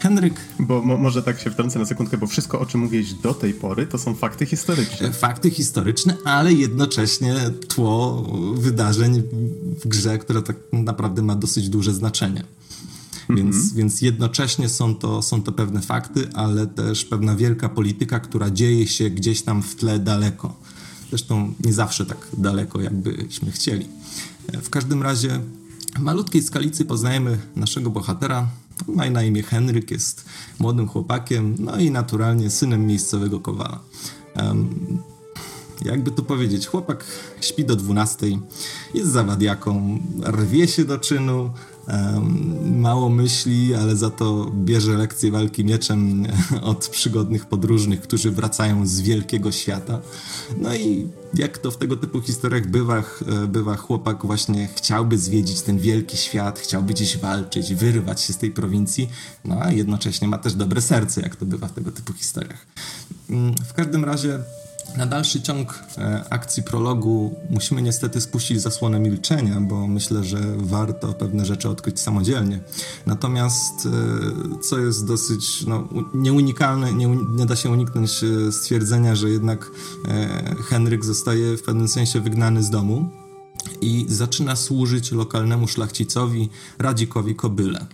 Henryk. Bo mo może tak się wtrącę na sekundkę, bo wszystko, o czym mówiłeś do tej pory, to są fakty historyczne. Fakty historyczne, ale jednocześnie tło wydarzeń w grze, które tak naprawdę ma dosyć duże znaczenie. Więc, mm -hmm. więc jednocześnie są to, są to pewne fakty, ale też pewna wielka polityka, która dzieje się gdzieś tam w tle daleko. Zresztą nie zawsze tak daleko, jakbyśmy chcieli. W każdym razie w malutkiej skalicy poznajemy naszego bohatera, ma na imię Henryk, jest młodym chłopakiem, no i naturalnie synem miejscowego kowala. Um, jakby to powiedzieć, chłopak śpi do 12, jest zawadiaką, rwie się do czynu, mało myśli, ale za to bierze lekcje walki mieczem od przygodnych podróżnych, którzy wracają z wielkiego świata. No i jak to w tego typu historiach bywa, bywa chłopak właśnie chciałby zwiedzić ten wielki świat, chciałby gdzieś walczyć, wyrwać się z tej prowincji, no a jednocześnie ma też dobre serce, jak to bywa w tego typu historiach. Mm, w każdym razie na dalszy ciąg e, akcji prologu musimy niestety spuścić zasłonę milczenia, bo myślę, że warto pewne rzeczy odkryć samodzielnie. Natomiast, e, co jest dosyć no, nieunikalne, nie, nie da się uniknąć e, stwierdzenia, że jednak Henryk zostaje w pewnym sensie wygnany z domu i zaczyna służyć lokalnemu szlachcicowi Radzikowi Kobyle.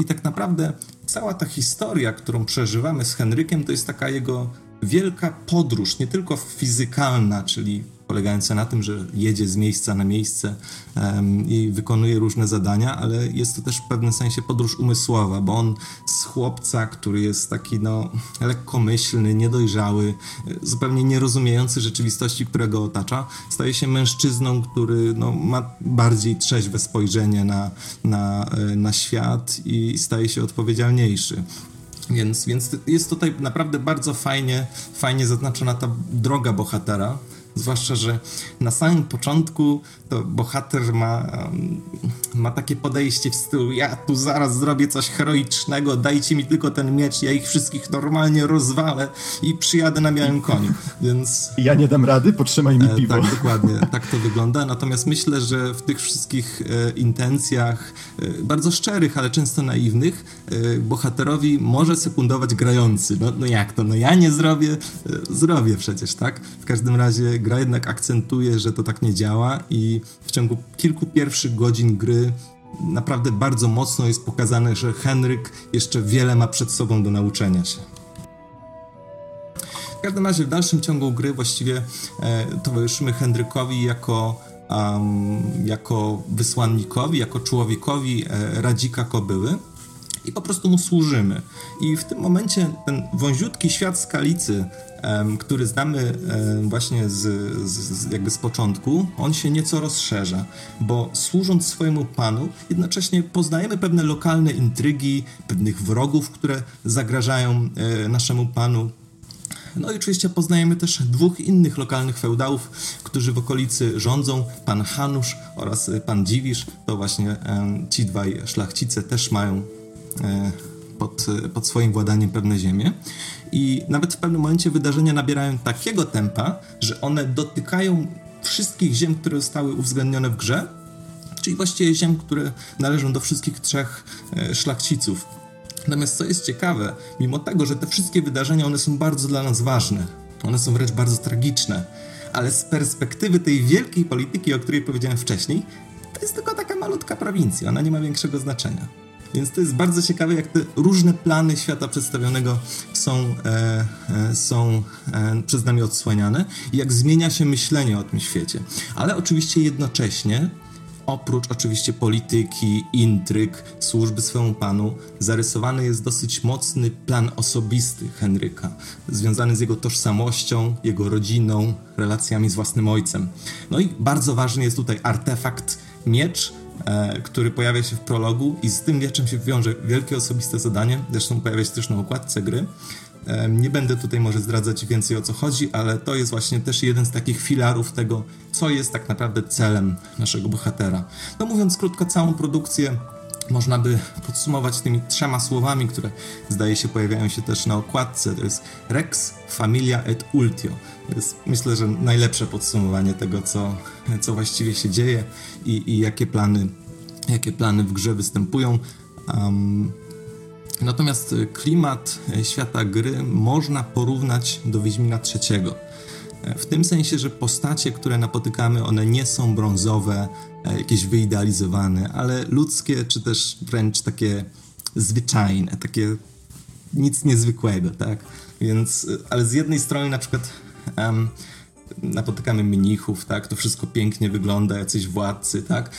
I tak naprawdę cała ta historia, którą przeżywamy z Henrykiem, to jest taka jego wielka podróż, nie tylko fizykalna, czyli polegająca na tym, że jedzie z miejsca na miejsce um, i wykonuje różne zadania, ale jest to też w pewnym sensie podróż umysłowa, bo on z chłopca, który jest taki no, lekkomyślny, niedojrzały, zupełnie nierozumiejący rzeczywistości, która go otacza, staje się mężczyzną, który no, ma bardziej trzeźwe spojrzenie na, na, e, na świat i staje się odpowiedzialniejszy. Więc, więc jest tutaj naprawdę bardzo fajnie, fajnie zaznaczona ta droga bohatera. Zwłaszcza, że na samym początku to bohater ma, ma takie podejście w stylu ja tu zaraz zrobię coś heroicznego, dajcie mi tylko ten miecz, ja ich wszystkich normalnie rozwalę i przyjadę na białym koniu, więc... Ja nie dam rady, potrzymaj mi e, piwo. tak, dokładnie, tak to wygląda, natomiast myślę, że w tych wszystkich e, intencjach, e, bardzo szczerych, ale często naiwnych, bohaterowi może sekundować grający. No, no jak to, no ja nie zrobię, zrobię przecież, tak? W każdym razie gra jednak akcentuje, że to tak nie działa i w ciągu kilku pierwszych godzin gry naprawdę bardzo mocno jest pokazane, że Henryk jeszcze wiele ma przed sobą do nauczenia się. W każdym razie w dalszym ciągu gry właściwie e, towarzyszymy Henrykowi jako, um, jako wysłannikowi, jako człowiekowi e, Radzika Kobyły i po prostu mu służymy. I w tym momencie ten wąziutki świat skalicy, który znamy właśnie z, z, jakby z początku, on się nieco rozszerza, bo służąc swojemu panu, jednocześnie poznajemy pewne lokalne intrygi, pewnych wrogów, które zagrażają e, naszemu panu. No i oczywiście poznajemy też dwóch innych lokalnych feudałów, którzy w okolicy rządzą, pan Hanusz oraz pan Dziwisz. To właśnie ci dwaj szlachcice też mają E, pod, pod swoim władaniem pewne ziemie. I nawet w pewnym momencie wydarzenia nabierają takiego tempa, że one dotykają wszystkich ziem, które zostały uwzględnione w grze, czyli właściwie ziem, które należą do wszystkich trzech e, szlachciców. Natomiast co jest ciekawe, mimo tego, że te wszystkie wydarzenia, one są bardzo dla nas ważne, one są wręcz bardzo tragiczne, ale z perspektywy tej wielkiej polityki, o której powiedziałem wcześniej, to jest tylko taka malutka prowincja, ona nie ma większego znaczenia. Więc to jest bardzo ciekawe, jak te różne plany świata przedstawionego są, e, e, są e, przez nami odsłaniane i jak zmienia się myślenie o tym świecie. Ale oczywiście jednocześnie oprócz oczywiście polityki, intryg, służby swemu panu, zarysowany jest dosyć mocny plan osobisty Henryka, związany z jego tożsamością, jego rodziną, relacjami z własnym ojcem. No i bardzo ważny jest tutaj artefakt miecz, e, który pojawia się w prologu i z tym mieczem się wiąże wielkie osobiste zadanie, zresztą pojawia się też na okładce gry. Nie będę tutaj może zdradzać więcej o co chodzi, ale to jest właśnie też jeden z takich filarów tego, co jest tak naprawdę celem naszego bohatera. No mówiąc krótko, całą produkcję można by podsumować tymi trzema słowami, które zdaje się pojawiają się też na okładce. To jest Rex, Familia et Ultio. To jest myślę, że najlepsze podsumowanie tego, co, co właściwie się dzieje i, i jakie, plany, jakie plany w grze występują. Um, natomiast klimat świata gry można porównać do Wiedźmina trzeciego. W tym sensie, że postacie, które napotykamy, one nie są brązowe, e, jakieś wyidealizowane, ale ludzkie, czy też wręcz takie zwyczajne, takie nic niezwykłego, tak? Więc, e, ale z jednej strony na przykład um, napotykamy mnichów, tak? To wszystko pięknie wygląda, jacyś władcy, tak?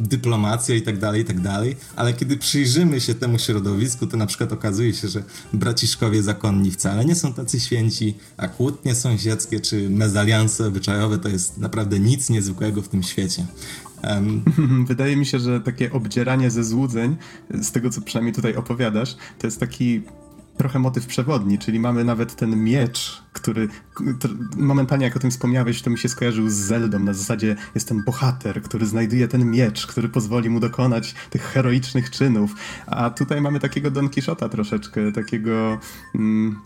Dyplomacja i tak dalej, i tak dalej. Ale kiedy przyjrzymy się temu środowisku, to na przykład okazuje się, że braciszkowie zakonni wcale nie są tacy święci, a kłótnie sąsiedzkie czy mezalianse obyczajowe to jest naprawdę nic niezwykłego w tym świecie. Um. Wydaje mi się, że takie obdzieranie ze złudzeń, z tego co przynajmniej tutaj opowiadasz, to jest taki trochę motyw przewodni, czyli mamy nawet ten miecz, który momentalnie jak o tym wspomniałeś, to mi się skojarzył z Zeldą. Na zasadzie jest ten bohater, który znajduje ten miecz, który pozwoli mu dokonać tych heroicznych czynów. A tutaj mamy takiego Don Quixota troszeczkę, takiego mm,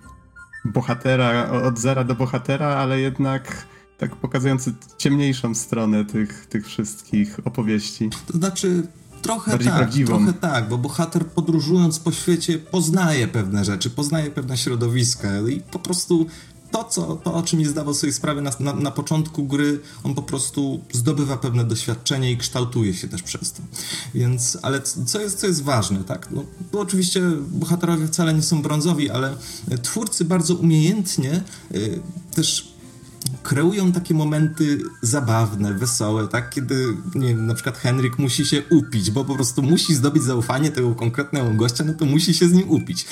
bohatera, od zera do bohatera, ale jednak tak pokazujący ciemniejszą stronę tych, tych wszystkich opowieści. To znaczy, Trochę tak, prawdziwą. trochę tak, bo bohater podróżując po świecie poznaje pewne rzeczy, poznaje pewne środowiska i po prostu to, co, to o czym nie zdawał sobie sprawy na, na, na, początku gry, on po prostu zdobywa pewne doświadczenie i kształtuje się też przez to. Więc, ale co jest, co jest ważne, tak? No, bo oczywiście bohaterowie wcale nie są brązowi, ale twórcy bardzo umiejętnie y, też kreują takie momenty zabawne, wesołe, tak? Kiedy, nie wiem, na przykład Henryk musi się upić, bo po prostu musi zdobyć zaufanie tego konkretnego gościa, no to musi się z nim upić.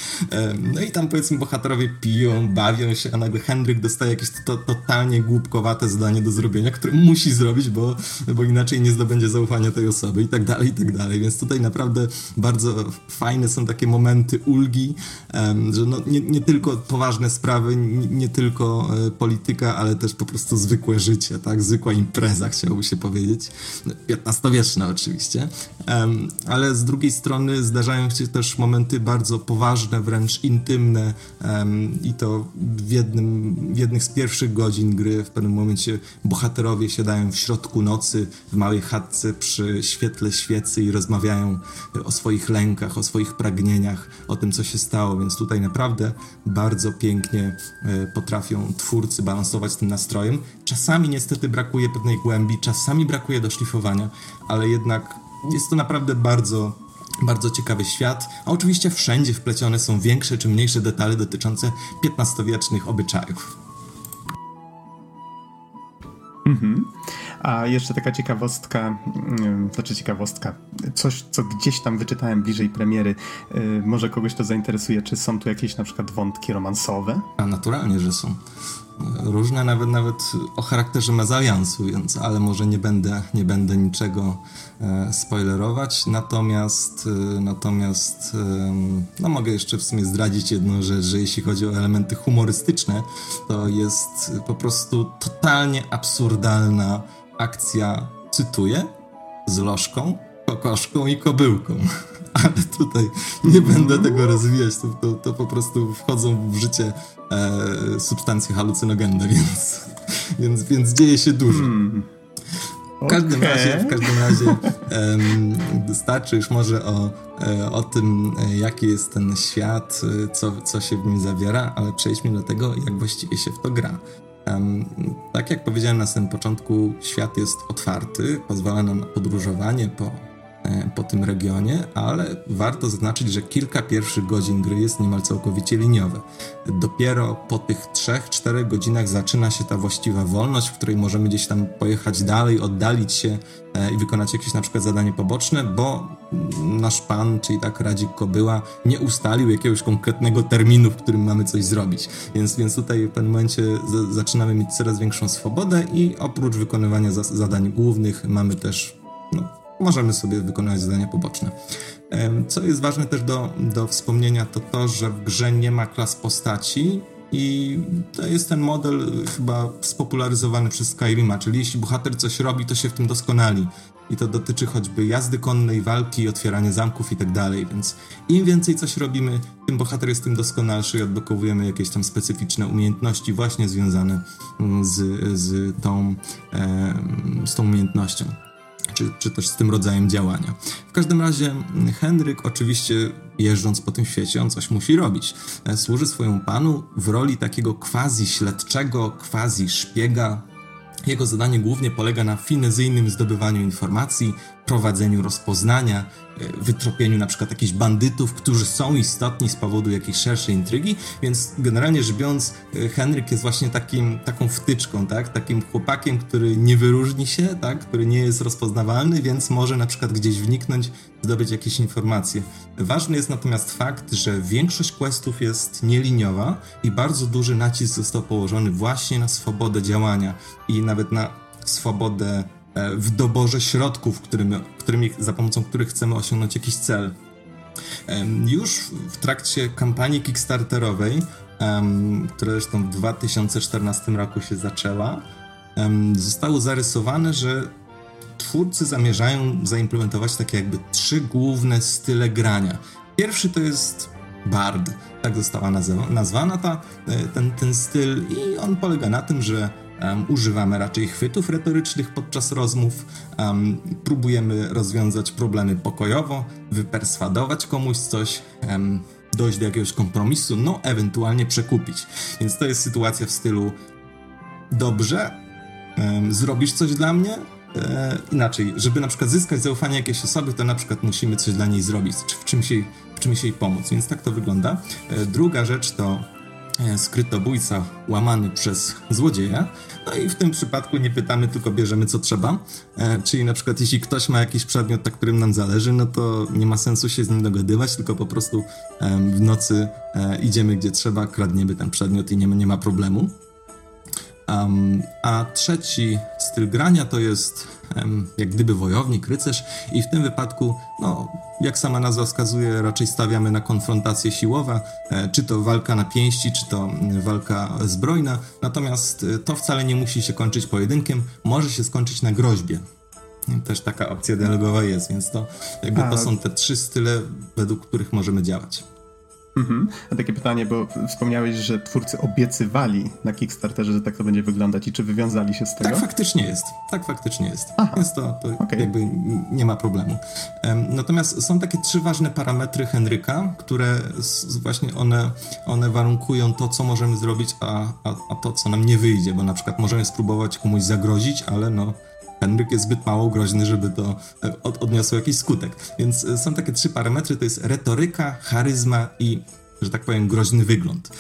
No i tam powiedzmy bohaterowie piją, bawią się, a nagle Henryk dostaje jakieś to, to, totalnie głupkowate zadanie do zrobienia, które musi zrobić, bo, bo inaczej nie zdobędzie zaufania tej osoby i tak dalej, i tak dalej. Więc tutaj naprawdę bardzo fajne są takie momenty ulgi, że no, nie, nie tylko poważne sprawy, nie, nie tylko e, polityka, ale też po prostu zwykłe życie, tak? Zwykła impreza, chciałoby się powiedzieć. XV-wieczna oczywiście. Ale z drugiej strony zdarzają się też momenty bardzo poważne, wręcz intymne i to w, jednym, w jednych z pierwszych godzin gry w pewnym momencie bohaterowie siadają w środku nocy w małej chatce przy świetle świecy i rozmawiają o swoich lękach, o swoich pragnieniach, o tym, co się stało, więc tutaj naprawdę bardzo pięknie e, potrafią twórcy balansować tym nastrojem nastrojem. Czasami niestety brakuje pewnej głębi, czasami brakuje doszlifowania, ale jednak jest to naprawdę bardzo bardzo ciekawy świat, a oczywiście wszędzie wplecione są większe czy mniejsze detale dotyczące XV-wiecznych obyczajów. Mhm. A jeszcze taka ciekawostka, znaczy ciekawostka, coś, co gdzieś tam wyczytałem bliżej premiery, y, może kogoś to zainteresuje, czy są tu jakieś na przykład wątki romansowe? A naturalnie, że są różne, nawet nawet o charakterze mezaliansu, więc ale może nie będę, nie będę niczego e, spoilerować. Natomiast e, natomiast e, no mogę jeszcze w sumie zdradzić jedną rzecz, że jeśli chodzi o elementy humorystyczne, to jest po prostu totalnie absurdalna akcja, cytuję, z lożką, kokoszką i kobyłką ale tutaj nie będę tego rozwijać, to, to, to po prostu wchodzą w życie e, substancje halucynogenne, więc, więc, więc dzieje się dużo. Hmm. W każdym okay. razie, w każdym razie um, starczy już może o, e, o tym, e, jaki jest ten świat, e, co, co się w nim zawiera, ale przejdźmy do tego, jak właściwie się w to gra. Um, tak jak powiedziałem na samym początku, świat jest otwarty, pozwala nam na podróżowanie po po tym regionie, ale warto zaznaczyć, że kilka pierwszych godzin gry jest niemal całkowicie liniowe. Dopiero po tych 3-4 godzinach zaczyna się ta właściwa wolność, w której możemy gdzieś tam pojechać dalej, oddalić się e, i wykonać jakieś na przykład zadanie poboczne, bo nasz pan, czyli tak Radzik Kobyła, nie ustalił jakiegoś konkretnego terminu, w którym mamy coś zrobić. Więc, więc tutaj w pewnym momencie zaczynamy mieć coraz większą swobodę i oprócz wykonywania zadań głównych mamy też no, możemy sobie wykonywać zadania poboczne. Co jest ważne też do, do wspomnienia, to to, że w grze nie ma klas postaci i to jest ten model chyba spopularyzowany przez Skyrima, czyli jeśli bohater coś robi, to się w tym doskonali. I to dotyczy choćby jazdy konnej, walki, otwierania zamków i tak dalej, więc im więcej coś robimy, tym bohater jest tym doskonalszy i odblokowujemy jakieś tam specyficzne umiejętności właśnie związane z, z, tą, z tą umiejętnością czy, czy też z tym rodzajem działania. W każdym razie Henryk oczywiście jeżdżąc po tym świecie, on coś musi robić. E, służy swojemu panu w roli takiego quasi śledczego, quasi szpiega. Jego zadanie głównie polega na finezyjnym zdobywaniu informacji, prowadzeniu rozpoznania, e, wytropieniu na przykład jakichś bandytów, którzy są istotni z powodu jakiejś szerszej intrygi, więc generalnie rzecz biorąc e, Henryk jest właśnie takim, taką wtyczką, tak? takim chłopakiem, który nie wyróżni się, tak? który nie jest rozpoznawalny, więc może na przykład gdzieś wniknąć, zdobyć jakieś informacje. Ważny jest natomiast fakt, że większość questów jest nieliniowa i bardzo duży nacisk został położony właśnie na swobodę działania i nawet na swobodę w doborze środków, którymi, którymi, za pomocą których chcemy osiągnąć jakiś cel. Już w trakcie kampanii Kickstarterowej, która zresztą w 2014 roku się zaczęła, zostało zarysowane, że twórcy zamierzają zaimplementować takie jakby trzy główne style grania. Pierwszy to jest bard, tak została nazwana ta, e, ten, ten styl i on polega na tym, że Um, używamy raczej chwytów retorycznych podczas rozmów, um, próbujemy rozwiązać problemy pokojowo, wyperswadować komuś coś, um, dojść do jakiegoś kompromisu, no ewentualnie przekupić. Więc to jest sytuacja w stylu dobrze, zrobisz coś dla mnie, e, inaczej, żeby na przykład zyskać zaufanie jakiejś osoby, to na przykład musimy coś dla niej zrobić, czy w czymś jej, w czymś jej pomóc, więc tak to wygląda. E, druga rzecz to skrytobójca łamany przez złodzieja. No i w tym przypadku nie pytamy, tylko bierzemy co trzeba. E, czyli na przykład jeśli ktoś ma jakiś przedmiot, na którym nam zależy, no to nie ma sensu się z nim dogadywać, tylko po prostu e, w nocy e, idziemy gdzie trzeba, kradniemy ten przedmiot i nie, nie ma problemu. Um, a trzeci styl grania to jest um, jak gdyby wojownik, rycerz i w tym wypadku, no, jak sama nazwa wskazuje, raczej stawiamy na konfrontacje siłowe, e, czy to walka na pięści, czy to mm, walka zbrojna, natomiast e, to wcale nie musi się kończyć pojedynkiem, może się skończyć na groźbie. Też taka opcja dialogowa jest, więc to jakby to są te trzy style, według których możemy działać. Mhm. A takie pytanie, bo wspomniałeś, że twórcy obiecywali na Kickstarterze, że tak to będzie wyglądać i czy wywiązali się z tego? Tak faktycznie jest. Tak faktycznie jest. Aha. Więc to, to okay. jakby nie ma problemu. Natomiast są takie trzy ważne parametry Henryka, które właśnie one, one warunkują to, co możemy zrobić, a, a, a to, co nam nie wyjdzie, bo na przykład możemy spróbować komuś zagrozić, ale no Henryk jest zbyt mało groźny, żeby to e, od, odniosło jakiś skutek. Więc e, są takie trzy parametry, to jest retoryka, charyzma i że tak powiem, groźny wygląd.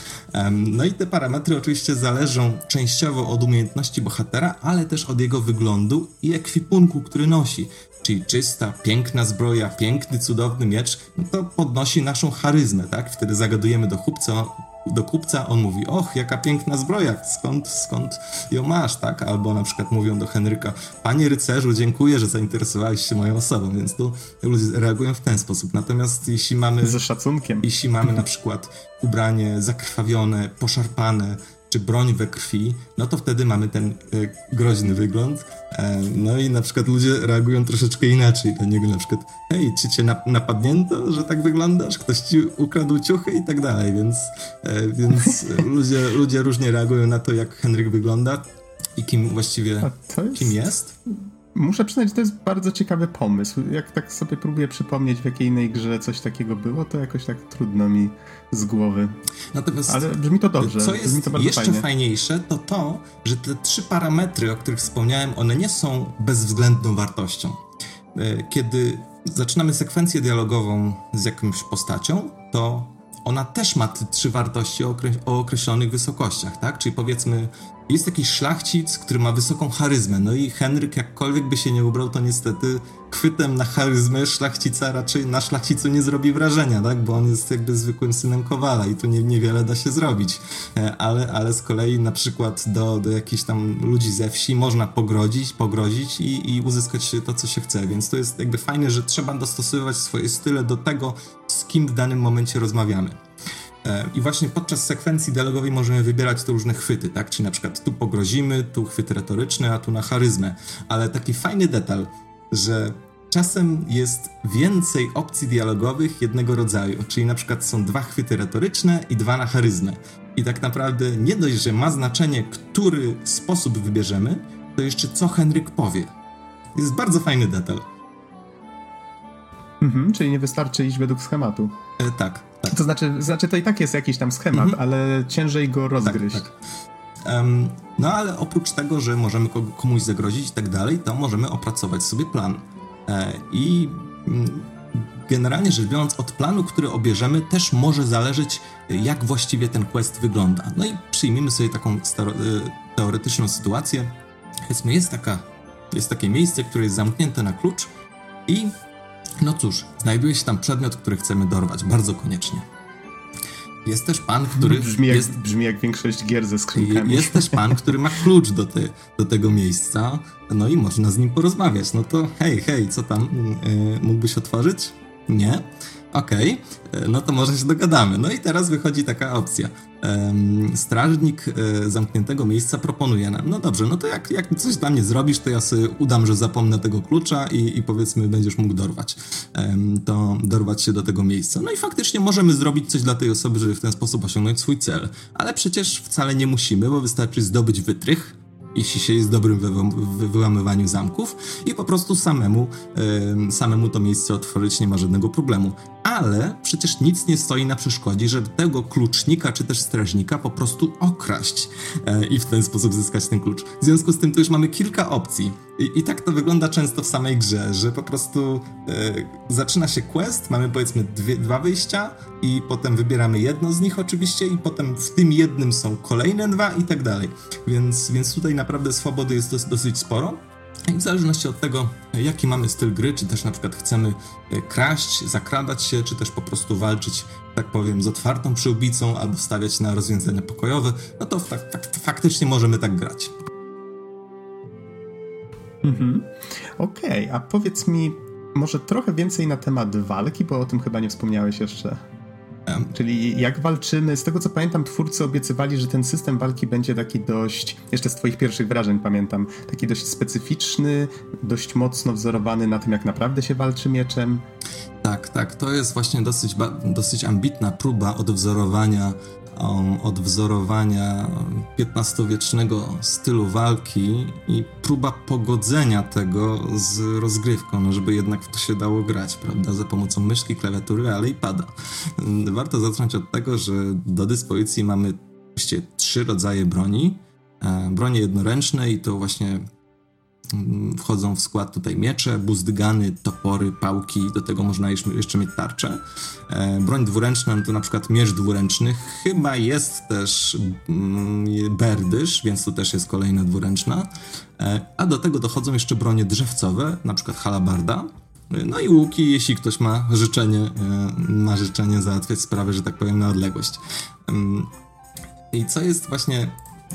No i te parametry oczywiście zależą częściowo od umiejętności bohatera, ale też od jego wyglądu i ekwipunku, który nosi. Czyli czysta, piękna zbroja, piękny, cudowny miecz, no to podnosi naszą charyzmę, tak? Wtedy zagadujemy do chłopca, do kupca, on mówi, och, jaka piękna zbroja, skąd, skąd ją masz, tak? Albo na przykład mówią do Henryka, panie rycerzu, dziękuję, że zainteresowałeś się moją osobą, więc tu ludzie reagują w ten sposób. Natomiast jeśli mamy... Ze szacunkiem. Jeśli mamy na przykład ubranie zakrwawione, poszarpane, czy broń we krwi, no to wtedy mamy ten e, groźny wygląd. E, no i na przykład ludzie reagują troszeczkę inaczej do niego, na przykład hej, czy cię napadnięto, że tak wyglądasz? Ktoś ci ukradł ciuchy i tak dalej, więc, e, więc ludzie, ludzie różnie reagują na to, jak Henryk wygląda i kim właściwie, jest... kim jest. Muszę przyznać, że to jest bardzo ciekawy pomysł. Jak tak sobie próbuję przypomnieć, w jakiej innej grze coś takiego było, to jakoś tak trudno mi z głowy. Natomiast Ale brzmi to dobrze. Co jest to jeszcze fajnie. fajniejsze, to to, że te trzy parametry, o których wspomniałem, one nie są bezwzględną wartością. E, kiedy zaczynamy sekwencję dialogową z jakąś postacią, to ona też ma te trzy wartości o, określonych wysokościach, tak? Czyli powiedzmy, jest jakiś szlachcic, który ma wysoką charyzmę. No i Henryk, jakkolwiek by się nie ubrał, to niestety chwytem na charyzmę szlachcica raczej na szlachcicu nie zrobi wrażenia, tak? Bo on jest jakby zwykłym synem Kowala i tu nie, niewiele da się zrobić. E, ale, ale z kolei na przykład do, do jakichś tam ludzi ze wsi można pogrodzić, pogrozić i, i uzyskać to, co się chce. Więc to jest jakby fajne, że trzeba dostosowywać swoje style do tego, z kim w danym momencie rozmawiamy. E, I właśnie podczas sekwencji dialogowej możemy wybierać te różne chwyty, tak? Czyli na przykład tu pogrozimy, tu chwyt retoryczny, a tu na charyzmę. Ale taki fajny detal, że czasem jest więcej opcji dialogowych jednego rodzaju, czyli na przykład są dwa chwyty retoryczne i dwa na charyzmę. I tak naprawdę nie dość, że ma znaczenie, który sposób wybierzemy, to jeszcze co Henryk powie. Jest bardzo fajny detal. Mhm, czyli nie wystarczy iść według schematu. E, tak, tak. To znaczy, znaczy, to i tak jest jakiś tam schemat, mhm. ale ciężej go rozgryźć. Tak, tak. Um, no ale oprócz tego, że możemy komuś zagrozić i tak dalej, to możemy opracować sobie plan. E, I mm, generalnie rzecz biorąc, od planu, który obierzemy, też może zależeć, jak właściwie ten quest wygląda. No i przyjmijmy sobie taką e, teoretyczną sytuację. Powiedzmy, jest, taka, jest takie miejsce, które jest zamknięte na klucz i no cóż, znajduje się tam przedmiot, który chcemy dorwać, bardzo koniecznie. Jest też pan, który. Brzmi jak, jest, brzmi jak większość gier ze skrzynkami. Jest też pan, który ma klucz do, te, do tego miejsca, no i można z nim porozmawiać. No to hej, hej, co tam? Yy, mógłbyś otworzyć? Nie? Okej, okay, no to może się dogadamy. No i teraz wychodzi taka opcja. Strażnik e, zamkniętego miejsca proponuje nam, no dobrze, no to jak, jak coś dla mnie zrobisz, to ja sobie udam, że zapomnę tego klucza i, i powiedzmy będziesz mógł dorwać, to dorwać się do tego miejsca. No i faktycznie możemy zrobić coś dla tej osoby, żeby w ten sposób osiągnąć swój cel. Ale przecież wcale nie musimy, bo wystarczy zdobyć wytrych, jeśli się jest dobrym w wyłamywaniu zamków i po prostu samemu, yy, samemu to miejsce otworzyć nie ma żadnego problemu. Ale przecież nic nie stoi na przeszkodzie, żeby tego klucznika czy też strażnika po prostu okraść yy, i w ten sposób zyskać ten klucz. W związku z tym to już mamy kilka opcji. I, I, tak to wygląda często w samej grze, że po prostu yy, zaczyna się quest, mamy powiedzmy dwie, dwa wyjścia i potem wybieramy jedno z nich oczywiście i potem w tym jednym są kolejne dwa i tak dalej. Więc, więc tutaj naprawdę swobody jest dosyć sporo. I w zależności od tego, jaki mamy styl gry, czy też na przykład chcemy e, kraść, zakradać się, czy też po prostu walczyć, tak powiem, z otwartą przyłbicą, albo stawiać na rozwiązania pokojowe, no to fak faktycznie możemy tak grać. Mhm. Okej, okay, a powiedz mi może trochę więcej na temat walki, bo o tym chyba nie wspomniałeś jeszcze. Czyli jak walczymy, z tego co pamiętam, twórcy obiecywali, że ten system walki będzie taki dość, jeszcze z Twoich pierwszych wrażeń pamiętam, taki dość specyficzny, dość mocno wzorowany na tym, jak naprawdę się walczy mieczem. Tak, tak. To jest właśnie dosyć, dosyć ambitna próba odwzorowania um, odwzorowania XV-wiecznego stylu walki i próba pogodzenia tego z rozgrywką, no żeby jednak w to się dało grać, prawda, za pomocą myszki, klawiatury, ale i pada. Warto zacząć od tego, że do dyspozycji mamy trzy rodzaje broni. E, bronie jednoręczne i to właśnie Wchodzą w skład tutaj miecze, buzdgany, topory, pałki, do tego można jeszcze mieć tarczę. E, broń dwuręczna no to na przykład miecz dwuręczny, chyba jest też mm, berdysz, więc to też jest kolejna dwuręczna. E, a do tego dochodzą jeszcze bronie drzewcowe, na przykład halabarda. No i łuki, jeśli ktoś ma życzenie, e, ma życzenie załatwiać sprawę, że tak powiem, na odległość. I co jest właśnie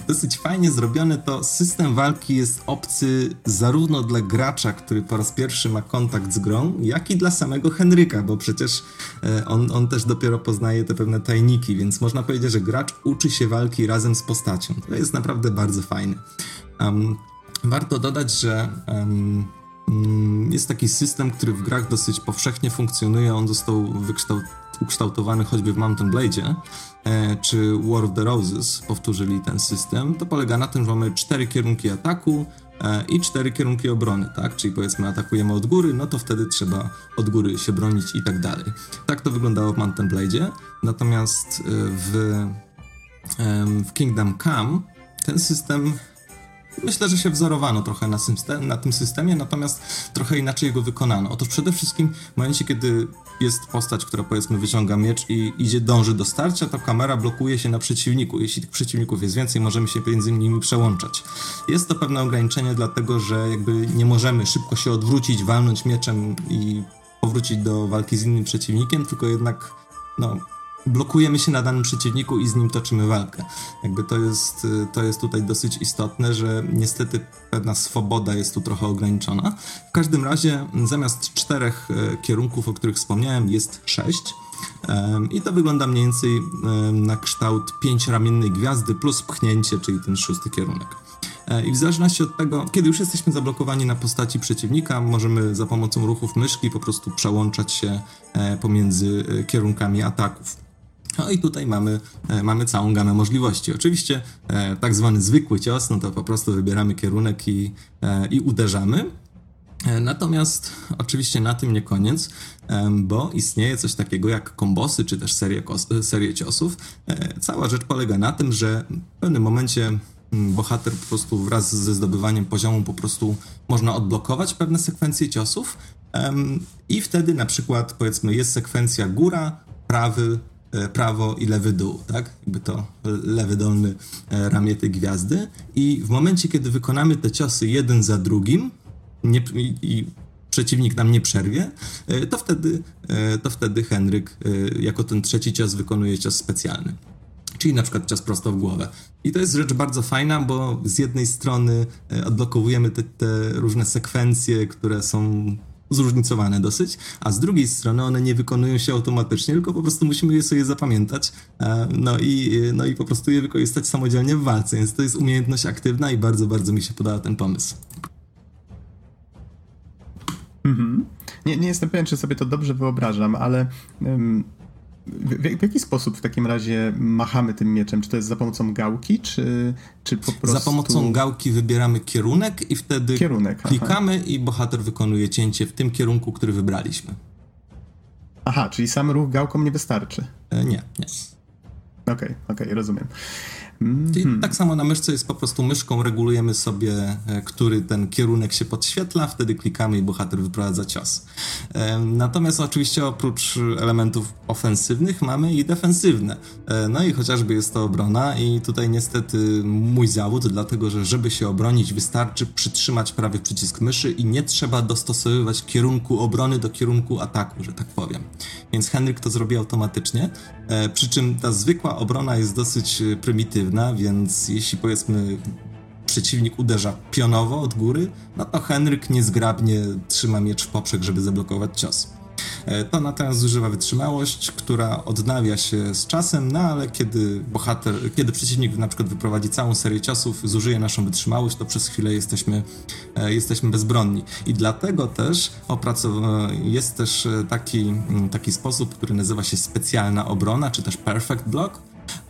dosyć fajnie zrobione, to system walki jest obcy zarówno dla gracza, który po raz pierwszy ma kontakt z grą, jak i dla samego Henryka, bo przecież e, on, on też dopiero poznaje te pewne tajniki, więc można powiedzieć, że gracz uczy się walki razem z postacią. To jest naprawdę bardzo fajne. Um, warto dodać, że um, jest taki system, który w grach dosyć powszechnie funkcjonuje. On został wykształcony ukształtowany choćby w Mountain Blade, e, czy War of the Roses powtórzyli ten system, to polega na tym, że mamy cztery kierunki ataku e, i cztery kierunki obrony, tak? Czyli powiedzmy atakujemy od góry, no to wtedy trzeba od góry się bronić i tak dalej. Tak to wyglądało w Mountain Blade, natomiast e, w, w Kingdom Come ten system myślę, że się wzorowano trochę na, system, na tym systemie, natomiast trochę inaczej go wykonano. Otóż przede wszystkim w momencie, kiedy jest postać, która powiedzmy wyciąga miecz i idzie, dąży do starcia, to kamera blokuje się na przeciwniku. Jeśli tych przeciwników jest więcej, możemy się między nimi przełączać. Jest to pewne ograniczenie, dlatego że jakby nie możemy szybko się odwrócić, walnąć mieczem i powrócić do walki z innym przeciwnikiem, tylko jednak no, blokujemy się na danym przeciwniku i z nim toczymy walkę. Jakby to jest, to jest tutaj dosyć istotne, że niestety pewna swoboda jest tu trochę ograniczona. W każdym razie zamiast czterech e, kierunków, o których wspomniałem, jest sześć. I to wygląda mniej więcej na kształt pięcioramiennej gwiazdy plus pchnięcie, czyli ten szósty kierunek. E, I w zależności od tego, kiedy już jesteśmy zablokowani na postaci przeciwnika, możemy za pomocą ruchów myszki po prostu przełączać się e, pomiędzy kierunkami ataków. No i tutaj mamy, e, mamy całą gamę możliwości. Oczywiście e, tak zwany zwykły cios, no to po prostu wybieramy kierunek i, e, i uderzamy. Natomiast oczywiście na tym nie koniec, bo istnieje coś takiego jak kombosy, czy też serie, serie ciosów. Cała rzecz polega na tym, że w pewnym momencie mm, bohater po prostu wraz ze zdobywaniem poziomu po prostu można odblokować pewne sekwencje ciosów i wtedy na przykład powiedzmy jest sekwencja góra, prawy, prawo i lewy dół, tak? Jakby to lewy dolny e, ramię tej gwiazdy. I w momencie, kiedy wykonamy te ciosy jeden za drugim nie, i, i przeciwnik nam nie przerwie, e, to wtedy, to wtedy Henryk jako ten trzeci cios wykonuje cios specjalny. Czyli na przykład cios prosto w głowę. I to jest rzecz bardzo fajna, bo z jednej strony odblokowujemy te, te różne sekwencje, które są zróżnicowane dosyć, a z drugiej strony one nie wykonują się automatycznie, tylko po prostu musimy je sobie zapamiętać, e, no i, no i po prostu je wykorzystać samodzielnie w walce, więc to jest umiejętność aktywna i bardzo, bardzo mi się podoba ten pomysł. Mhm. Nie, nie jestem pewien, czy sobie to dobrze wyobrażam, ale um, w, w, jaki sposób w takim razie machamy tym mieczem? Czy to jest za pomocą gałki, czy, czy po prostu... Za pomocą gałki wybieramy kierunek i wtedy kierunek, klikamy aha. i bohater wykonuje cięcie w tym kierunku, który wybraliśmy. Aha, czyli sam ruch gałką nie wystarczy? E, nie, nie. Okej, okay, okej, okay, rozumiem. Czyli mm -hmm. tak samo na myszce jest po prostu myszką, regulujemy sobie, e, który ten kierunek się podświetla, wtedy klikamy i bohater wyprowadza cios. E, natomiast oczywiście oprócz elementów ofensywnych mamy i defensywne. E, no i chociażby jest to obrona i tutaj niestety mój zawód, dlatego że żeby się obronić wystarczy przytrzymać prawy przycisk myszy i nie trzeba dostosowywać kierunku obrony do kierunku ataku, że tak powiem. Więc Henryk to zrobi automatycznie, przy czym ta zwykła obrona jest dosyć prymitywna więc jeśli powiedzmy przeciwnik uderza pionowo od góry, no to Henryk niezgrabnie trzyma miecz w poprzek, żeby zablokować cios. E, to natomiast zużywa wytrzymałość, która odnawia się z czasem, no ale kiedy bohater, kiedy przeciwnik na przykład wyprowadzi całą serię ciosów, zużyje naszą wytrzymałość, to przez chwilę jesteśmy, e, jesteśmy bezbronni. I dlatego też jest też e, taki, taki sposób, który nazywa się specjalna obrona, czy też perfect block,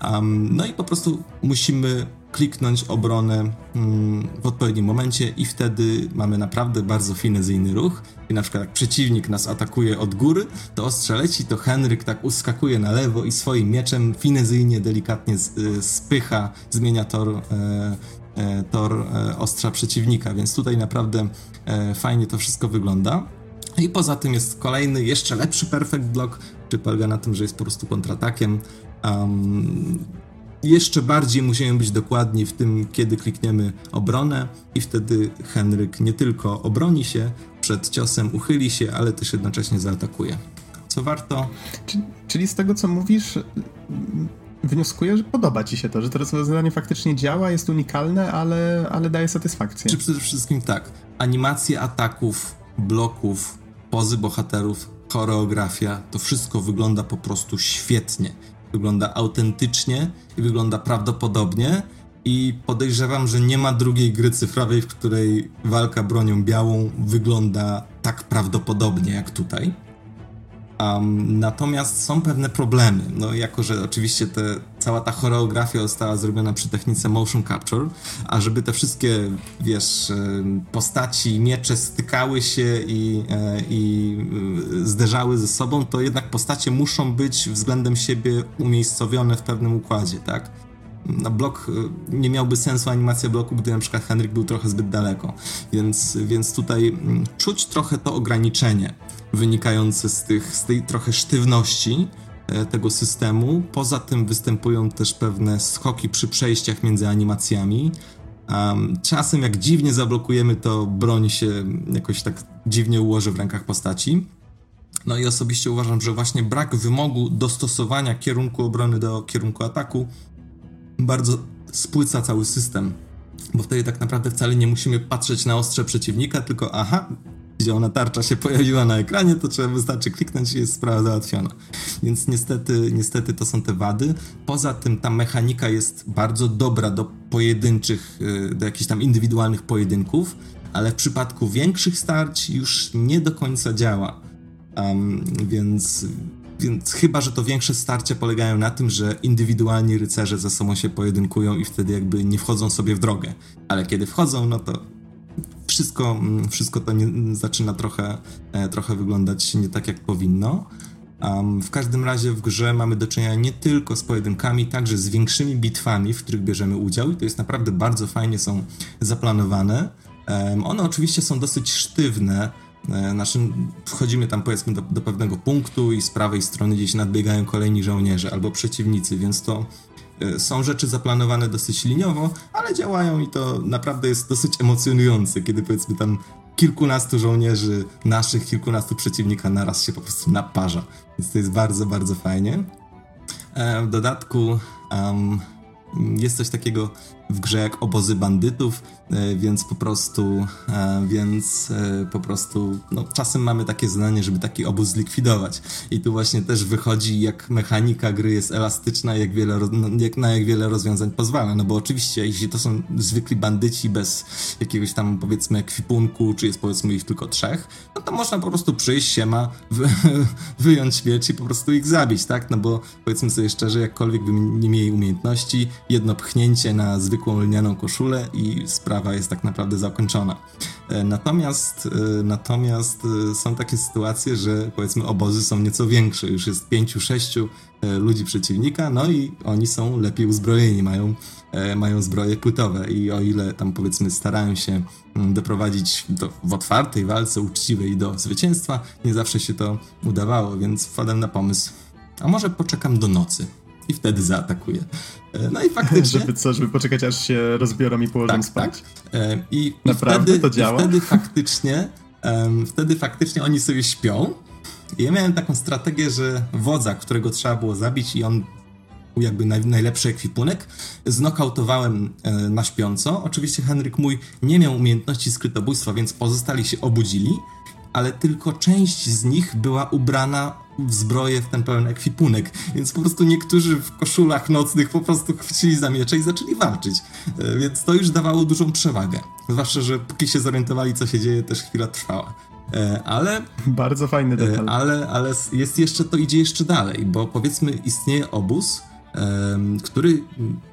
Um, no i po prostu musimy kliknąć obronę um, w odpowiednim momencie i wtedy mamy naprawdę bardzo finezyjny ruch. I na przykład jak przeciwnik nas atakuje od góry, to ostrze leci, to Henryk tak uskakuje na lewo i swoim mieczem finezyjnie, delikatnie y, spycha, zmienia tor, e, tor e, ostrza przeciwnika, więc tutaj naprawdę fajnie to wszystko wygląda. I poza tym jest kolejny, jeszcze lepszy perfect block, który polega na tym, że jest po prostu kontratakiem. Um, jeszcze bardziej musimy być dokładni w tym, kiedy klikniemy obronę i wtedy Henryk nie tylko obroni się przed ciosem, uchyli się, ale też jednocześnie zaatakuje. Co warto... Czyli z tego, co mówisz, wnioskuję, że podoba ci się to, że to rozwiązanie faktycznie działa, jest unikalne, ale, ale daje satysfakcję. Czy przede wszystkim tak, animacje ataków, bloków, pozy bohaterów, choreografia, to wszystko wygląda po prostu świetnie wygląda autentycznie i wygląda prawdopodobnie. I podejrzewam, że nie ma drugiej gry cyfrowej, w której walka bronią białą wygląda tak prawdopodobnie jak tutaj. Um, natomiast są pewne problemy. No, jako że oczywiście te, cała ta choreografia została zrobiona przy technice motion capture, a żeby te wszystkie, wiesz, postaci, miecze stykały się i, e, i e, zderzały ze sobą, to jednak postacie muszą być względem siebie umiejscowione w pewnym układzie, tak? No, blok e, nie miałby sensu animacja bloku, gdy na przykład Henryk był trochę zbyt daleko. Więc, więc tutaj mm, czuć trochę to ograniczenie wynikające z, tych, z tej trochę sztywności e, tego systemu. Poza tym występują też pewne skoki przy przejściach między animacjami. Um, czasem jak dziwnie zablokujemy, to broń się jakoś tak dziwnie ułoży w rękach postaci. No i osobiście uważam, że właśnie brak wymogu dostosowania kierunku obrony do kierunku ataku bardzo spłyca cały system. Bo wtedy tak naprawdę wcale nie musimy patrzeć na ostrze przeciwnika, tylko aha, gdzie ona tarcza się pojawiła na ekranie, to trzeba wystarczy kliknąć i jest sprawa załatwiona. Więc niestety, niestety to są te wady. Poza tym ta mechanika jest bardzo dobra do pojedynczych, y, do jakichś tam indywidualnych pojedynków, ale w przypadku większych starć już nie do końca działa. Um, więc, więc chyba, że to większe starcia polegają na tym, że indywidualni rycerze ze sobą się pojedynkują i wtedy jakby nie wchodzą sobie w drogę. Ale kiedy wchodzą, no to wszystko, mm, wszystko to nie, zaczyna trochę, e, trochę wyglądać nie tak, jak powinno. Um, w każdym razie w grze mamy do czynienia nie tylko z pojedynkami, także z większymi bitwami, w których bierzemy udział i to jest naprawdę bardzo fajnie są zaplanowane. Um, one oczywiście są dosyć sztywne, Naszym, wchodzimy tam powiedzmy do, do, pewnego punktu i z prawej strony gdzieś nadbiegają kolejni żołnierze albo przeciwnicy, więc to E, są rzeczy zaplanowane dosyć liniowo, ale działają i to naprawdę jest dosyć emocjonujące, kiedy powiedzmy tam kilkunastu żołnierzy naszych, kilkunastu przeciwnika naraz się po prostu naparza. Więc to jest bardzo, bardzo fajnie. E, w dodatku um, jest coś takiego w grze jak obozy bandytów, e, więc po prostu, e, więc e, po prostu, no, czasem mamy takie zadanie, żeby taki obóz zlikwidować. I tu właśnie też wychodzi, jak mechanika gry jest elastyczna, jak wiele, no, jak, na jak wiele rozwiązań pozwala. No bo oczywiście, jeśli to są zwykli bandyci bez jakiegoś tam, powiedzmy, ekwipunku, czy jest powiedzmy ich tylko trzech, no to można po prostu przyjść, siema, wy, wyjąć miecz i po prostu ich zabić, tak? No bo powiedzmy sobie szczerze, jakkolwiek by nie mieli umiejętności, jedno pchnięcie na zwykłą lnianą koszulę i sprawa jest tak naprawdę zakończona. E, natomiast, e, natomiast e, są takie sytuacje, że powiedzmy obozy są nieco większe, już jest pięciu, sześciu ludzi przeciwnika, no i oni są lepiej uzbrojeni, mają, mają zbroje płytowe i o ile tam powiedzmy starają się mm, doprowadzić do, w otwartej walce uczciwej do zwycięstwa, nie zawsze się to udawało, więc wpadłem na pomysł, a może poczekam do nocy i wtedy zaatakuje. No i faktycznie... Żeby co, żeby poczekać aż się rozbiorą i położą tak, spać. Tak. E, I, Naprawdę i wtedy, to działa? I wtedy faktycznie, um, wtedy faktycznie oni sobie śpią. I ja miałem taką strategię, że wodza, którego trzeba było zabić i on jakby naj, najlepszy ekwipunek, znokautowałem e, na śpiąco. Oczywiście Henryk mój nie miał umiejętności skrytobójstwa, więc pozostali się obudzili, ale tylko część z nich była ubrana w zbroję, w ten pełen ekwipunek, więc po prostu niektórzy w koszulach nocnych po prostu chwycili za miecze i zaczęli walczyć, e, więc to już dawało dużą przewagę. Zwłaszcza, że póki się zorientowali, co się dzieje, też chwila trwała. E, ale. Bardzo fajny detal. E, ale, ale jest jeszcze, to idzie jeszcze dalej, bo powiedzmy, istnieje obóz, który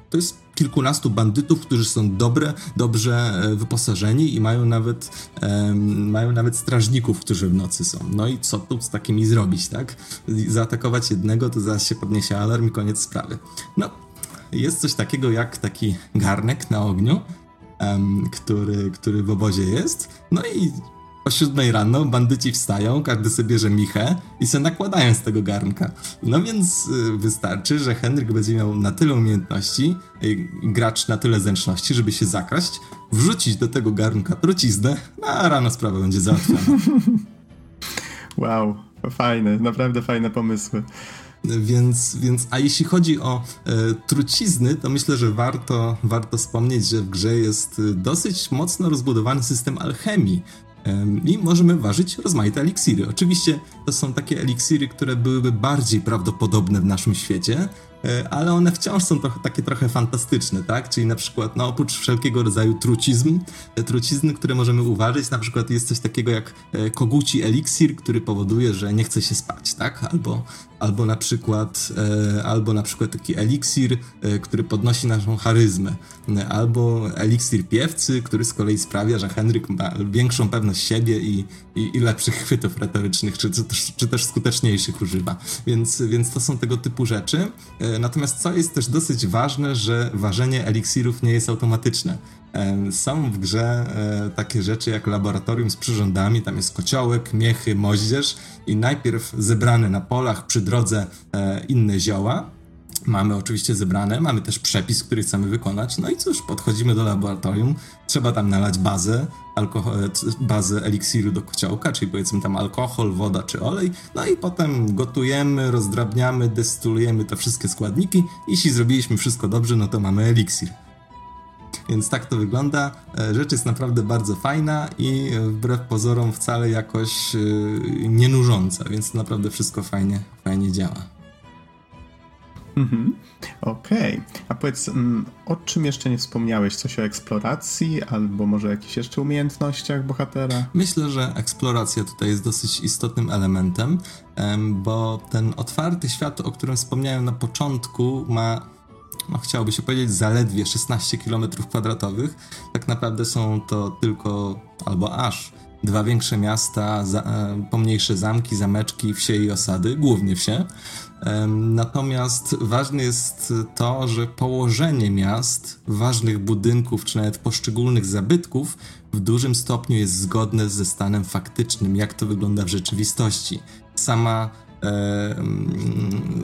to jest kilkunastu bandytów, którzy są dobre, dobrze e, wyposażeni i mają nawet, um, mają nawet strażników, którzy w nocy są. No i co tu z takimi zrobić, tak? Zaatakować jednego, to zaraz się podniesie alarm i koniec sprawy. No, jest coś takiego jak taki garnek na ogniu, um, który, który w obozie jest. No i o siódmej rano bandyci wstają, każdy sobie bierze michę i se nakładają z tego garnka. No więc y, wystarczy, że Henryk będzie miał na tyle umiejętności, y, gracz na tyle zręczności, żeby się zakraść, wrzucić do tego garnka truciznę, no a rano sprawa będzie załatwiona. wow, fajne, naprawdę fajne pomysły. Więc, więc, a jeśli chodzi o e, trucizny, to myślę, że warto, warto wspomnieć, że w grze jest y, dosyć mocno rozbudowany system alchemii, i możemy ważyć rozmaite eliksiry. Oczywiście to są takie eliksiry, które byłyby bardziej prawdopodobne w naszym świecie, e, ale one wciąż są trochę, takie trochę fantastyczne, tak? Czyli na przykład, no oprócz wszelkiego rodzaju trucizm, e, trucizny, które możemy uważać, na przykład jest coś takiego jak e, koguci eliksir, który powoduje, że nie chce się spać, tak? Albo albo na przykład, e, albo na przykład taki eliksir, e, który podnosi naszą charyzmę, e, albo eliksir piewcy, który z kolei sprawia, że Henryk ma większą pewność siebie i, i, i lepszych chwytów retorycznych, czy, czy, czy też skuteczniejszych używa. Więc, więc to są tego typu rzeczy. Natomiast co jest też dosyć ważne, że ważenie eliksirów nie jest automatyczne. Są w grze takie rzeczy jak laboratorium z przyrządami, tam jest kociołek, miechy, moździerz i najpierw zebrane na polach przy drodze e, inne zioła. Mamy oczywiście zebrane, mamy też przepis, który chcemy wykonać. No i cóż, podchodzimy do laboratorium, trzeba tam nalać bazę, alkohol, e, bazę eliksiru do kociołka, czyli powiedzmy tam alkohol, woda czy olej. No i potem gotujemy, rozdrabniamy, destylujemy te wszystkie składniki. Jeśli zrobiliśmy wszystko dobrze, no to mamy eliksir. Więc tak to wygląda. E, rzecz jest naprawdę bardzo fajna i wbrew pozorom wcale jakoś e, nie nużąca, więc naprawdę wszystko fajnie, fajnie działa. Mhm. Okej. Okay. A powiedz, mm, o czym jeszcze nie wspomniałeś? Coś o eksploracji albo może jakichś jeszcze umiejętnościach bohatera? Myślę, że eksploracja tutaj jest dosyć istotnym elementem, bo ten otwarty świat, o którym wspomniałem na początku, ma no chciałoby się powiedzieć, zaledwie 16 km kwadratowych. Tak naprawdę są to tylko, albo aż, dwa większe miasta, za, e, pomniejsze zamki, zameczki, wsie i osady, głównie wsie. Natomiast ważne jest to, że położenie miast, ważnych budynków, czy nawet poszczególnych zabytków w dużym stopniu jest zgodne ze stanem faktycznym, jak to wygląda w rzeczywistości. Sama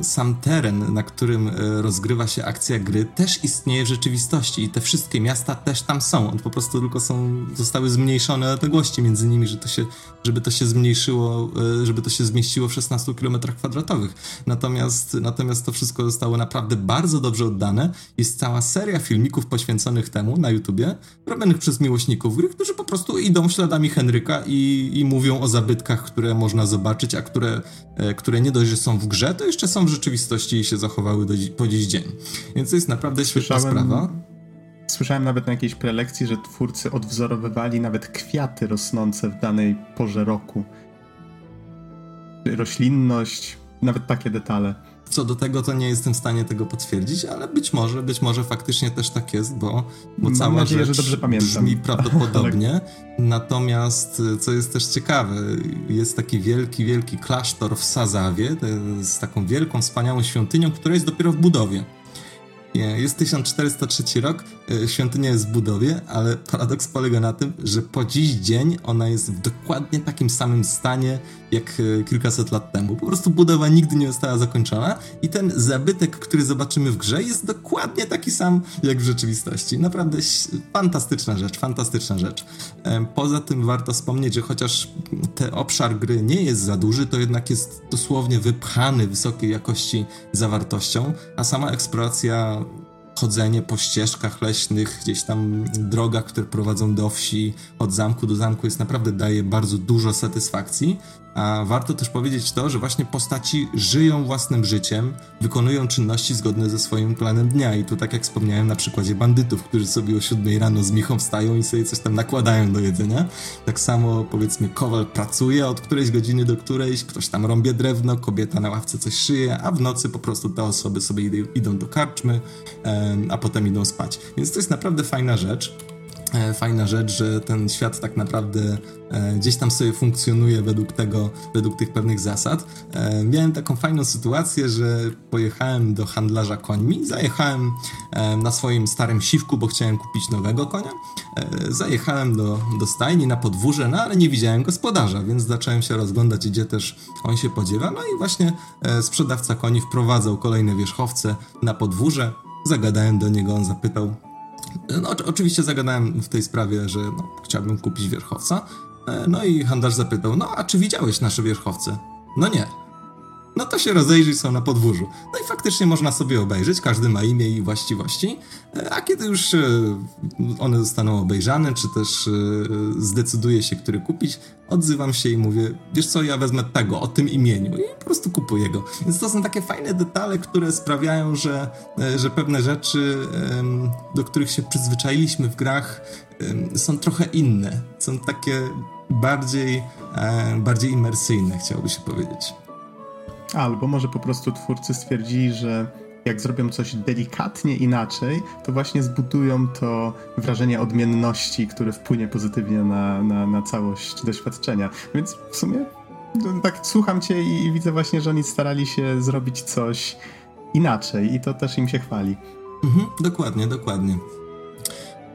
sam teren, na którym e, rozgrywa się akcja gry, też istnieje w rzeczywistości i te wszystkie miasta też tam są. One po prostu tylko są, zostały zmniejszone odległości między nimi, że to się, żeby to się zmniejszyło, e, żeby to się zmieściło w 16 km kwadratowych. Natomiast, natomiast to wszystko zostało naprawdę bardzo dobrze oddane. Jest cała seria filmików poświęconych temu na YouTubie, robionych przez miłośników gry, którzy po prostu idą śladami Henryka i, i mówią o zabytkach, które można zobaczyć, a które, które które nie dość, że są w grze, to jeszcze są w rzeczywistości i się zachowały do, po dziś dzień. Więc to jest naprawdę świetna Słyszałem... sprawa. Słyszałem nawet na jakiejś prelekcji, że twórcy odwzorowywali nawet kwiaty rosnące w danej porze roku. Roślinność, nawet takie detale. Co do tego, to nie jestem w stanie tego potwierdzić, ale być może, być może faktycznie też tak jest, bo, bo cała nadzieję, rzecz że dobrze pamiętam. brzmi prawdopodobnie. Natomiast, co jest też ciekawe, jest taki wielki, wielki klasztor w Sazawie z taką wielką, wspaniałą świątynią, która jest dopiero w budowie. Jest 1403 rok, e, świątynia jest w budowie, ale paradoks polega na tym, że po dziś dzień ona jest w dokładnie takim samym stanie jak e, kilkaset lat temu. Po prostu budowa nigdy nie została zakończona i ten zabytek, który zobaczymy w grze jest dokładnie taki sam jak w rzeczywistości. Naprawdę fantastyczna rzecz, fantastyczna rzecz. E, poza tym warto wspomnieć, że chociaż ten obszar gry nie jest za duży, to jednak jest dosłownie wypchany wysokiej jakości zawartością, a sama eksploracja chodzenie po ścieżkach leśnych, gdzieś tam drogach, które prowadzą do wsi, od zamku do zamku jest naprawdę daje bardzo dużo satysfakcji. A warto też powiedzieć to, że właśnie postaci żyją własnym życiem, wykonują czynności zgodne ze swoim planem dnia. I tu tak jak wspomniałem na przykładzie bandytów, którzy sobie o 7 rano z michą wstają i sobie coś tam nakładają do jedzenia. Tak samo powiedzmy kowal pracuje od którejś godziny do którejś, ktoś tam rąbie drewno, kobieta na ławce coś szyje, a w nocy po prostu te osoby sobie idą do karczmy, a potem idą spać. Więc to jest naprawdę fajna rzecz. E, fajna rzecz, że ten świat tak naprawdę e, gdzieś tam sobie funkcjonuje według tego, według tych pewnych zasad. E, miałem taką fajną sytuację, że pojechałem do handlarza końmi, zajechałem na swoim starym siwku, bo chciałem kupić nowego konia. Zajechałem do, do stajni na podwórze, no ale nie widziałem gospodarza, więc zacząłem się rozglądać, gdzie też on się podziewa. No i właśnie sprzedawca koni wprowadzał kolejne wierzchowce na podwórze. Zagadałem do niego, on zapytał, no, oczywiście zagadałem w tej sprawie, że no, chciałbym kupić wierchowca. E, no i handlarz zapytał, no a czy widziałeś nasze wierchowce? No nie no to się rozejrzyj są na podwórzu. No i faktycznie można sobie obejrzeć, każdy ma imię i właściwości, e, a kiedy już e, one zostaną obejrzane, czy też e, zdecyduje się, który kupić, odzywam się i mówię, wiesz co, ja wezmę tego, o tym imieniu i po prostu kupuję go. Więc to są takie fajne detale, które sprawiają, że, że pewne rzeczy, do których się przyzwyczailiśmy w grach, są trochę inne. Są takie bardziej, bardziej imersyjne, chciałoby się powiedzieć. Albo może po prostu twórcy stwierdzili, że jak zrobią coś delikatnie inaczej, to właśnie zbudują to wrażenie odmienności, które wpłynie pozytywnie na, na, na całość doświadczenia. Więc w sumie no, tak słucham cię i, i widzę właśnie, że oni starali się zrobić coś inaczej i to też im się chwali. Mhm, dokładnie, dokładnie.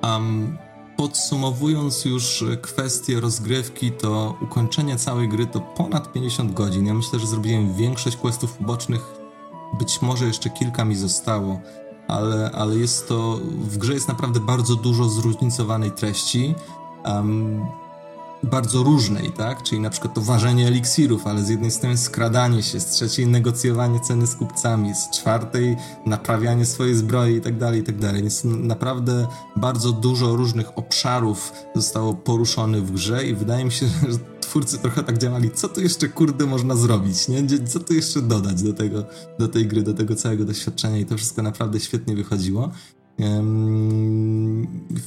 Um, podsumowując już kwestię rozgrywki, to ukończenie całej gry to ponad 50 godzin. Ja myślę, że zrobiłem większość questów pobocznych być może jeszcze kilka mi zostało, ale, ale jest to, w grze jest naprawdę bardzo dużo zróżnicowanej treści. Um, bardzo różnej, tak? Czyli na przykład to ważenie eliksirów, ale z jednej strony skradanie się, z trzeciej negocjowanie ceny z kupcami, z czwartej naprawianie swojej zbroi i tak dalej, i tak dalej. Więc naprawdę bardzo dużo różnych obszarów zostało poruszonych w grze i wydaje mi się, że twórcy trochę tak działali, co tu jeszcze kurde można zrobić, nie? Co tu jeszcze dodać do tego, do tej gry, do tego całego doświadczenia i to wszystko naprawdę świetnie wychodziło.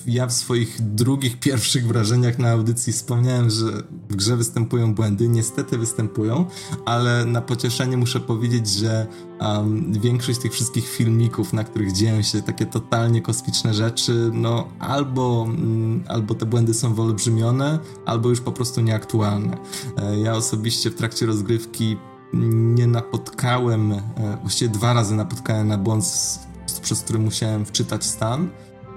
Ja w swoich drugich, pierwszych wrażeniach na audycji wspomniałem, że w grze występują błędy. Niestety występują, ale na pocieszenie muszę powiedzieć, że um, większość tych wszystkich filmików, na których dzieją się takie totalnie kosmiczne rzeczy, no albo, um, albo te błędy są wyolbrzymione, albo już po prostu nieaktualne. E, ja osobiście w trakcie rozgrywki nie napotkałem, e, właściwie dwa razy napotkałem na błąd przez który musiałem wczytać stan,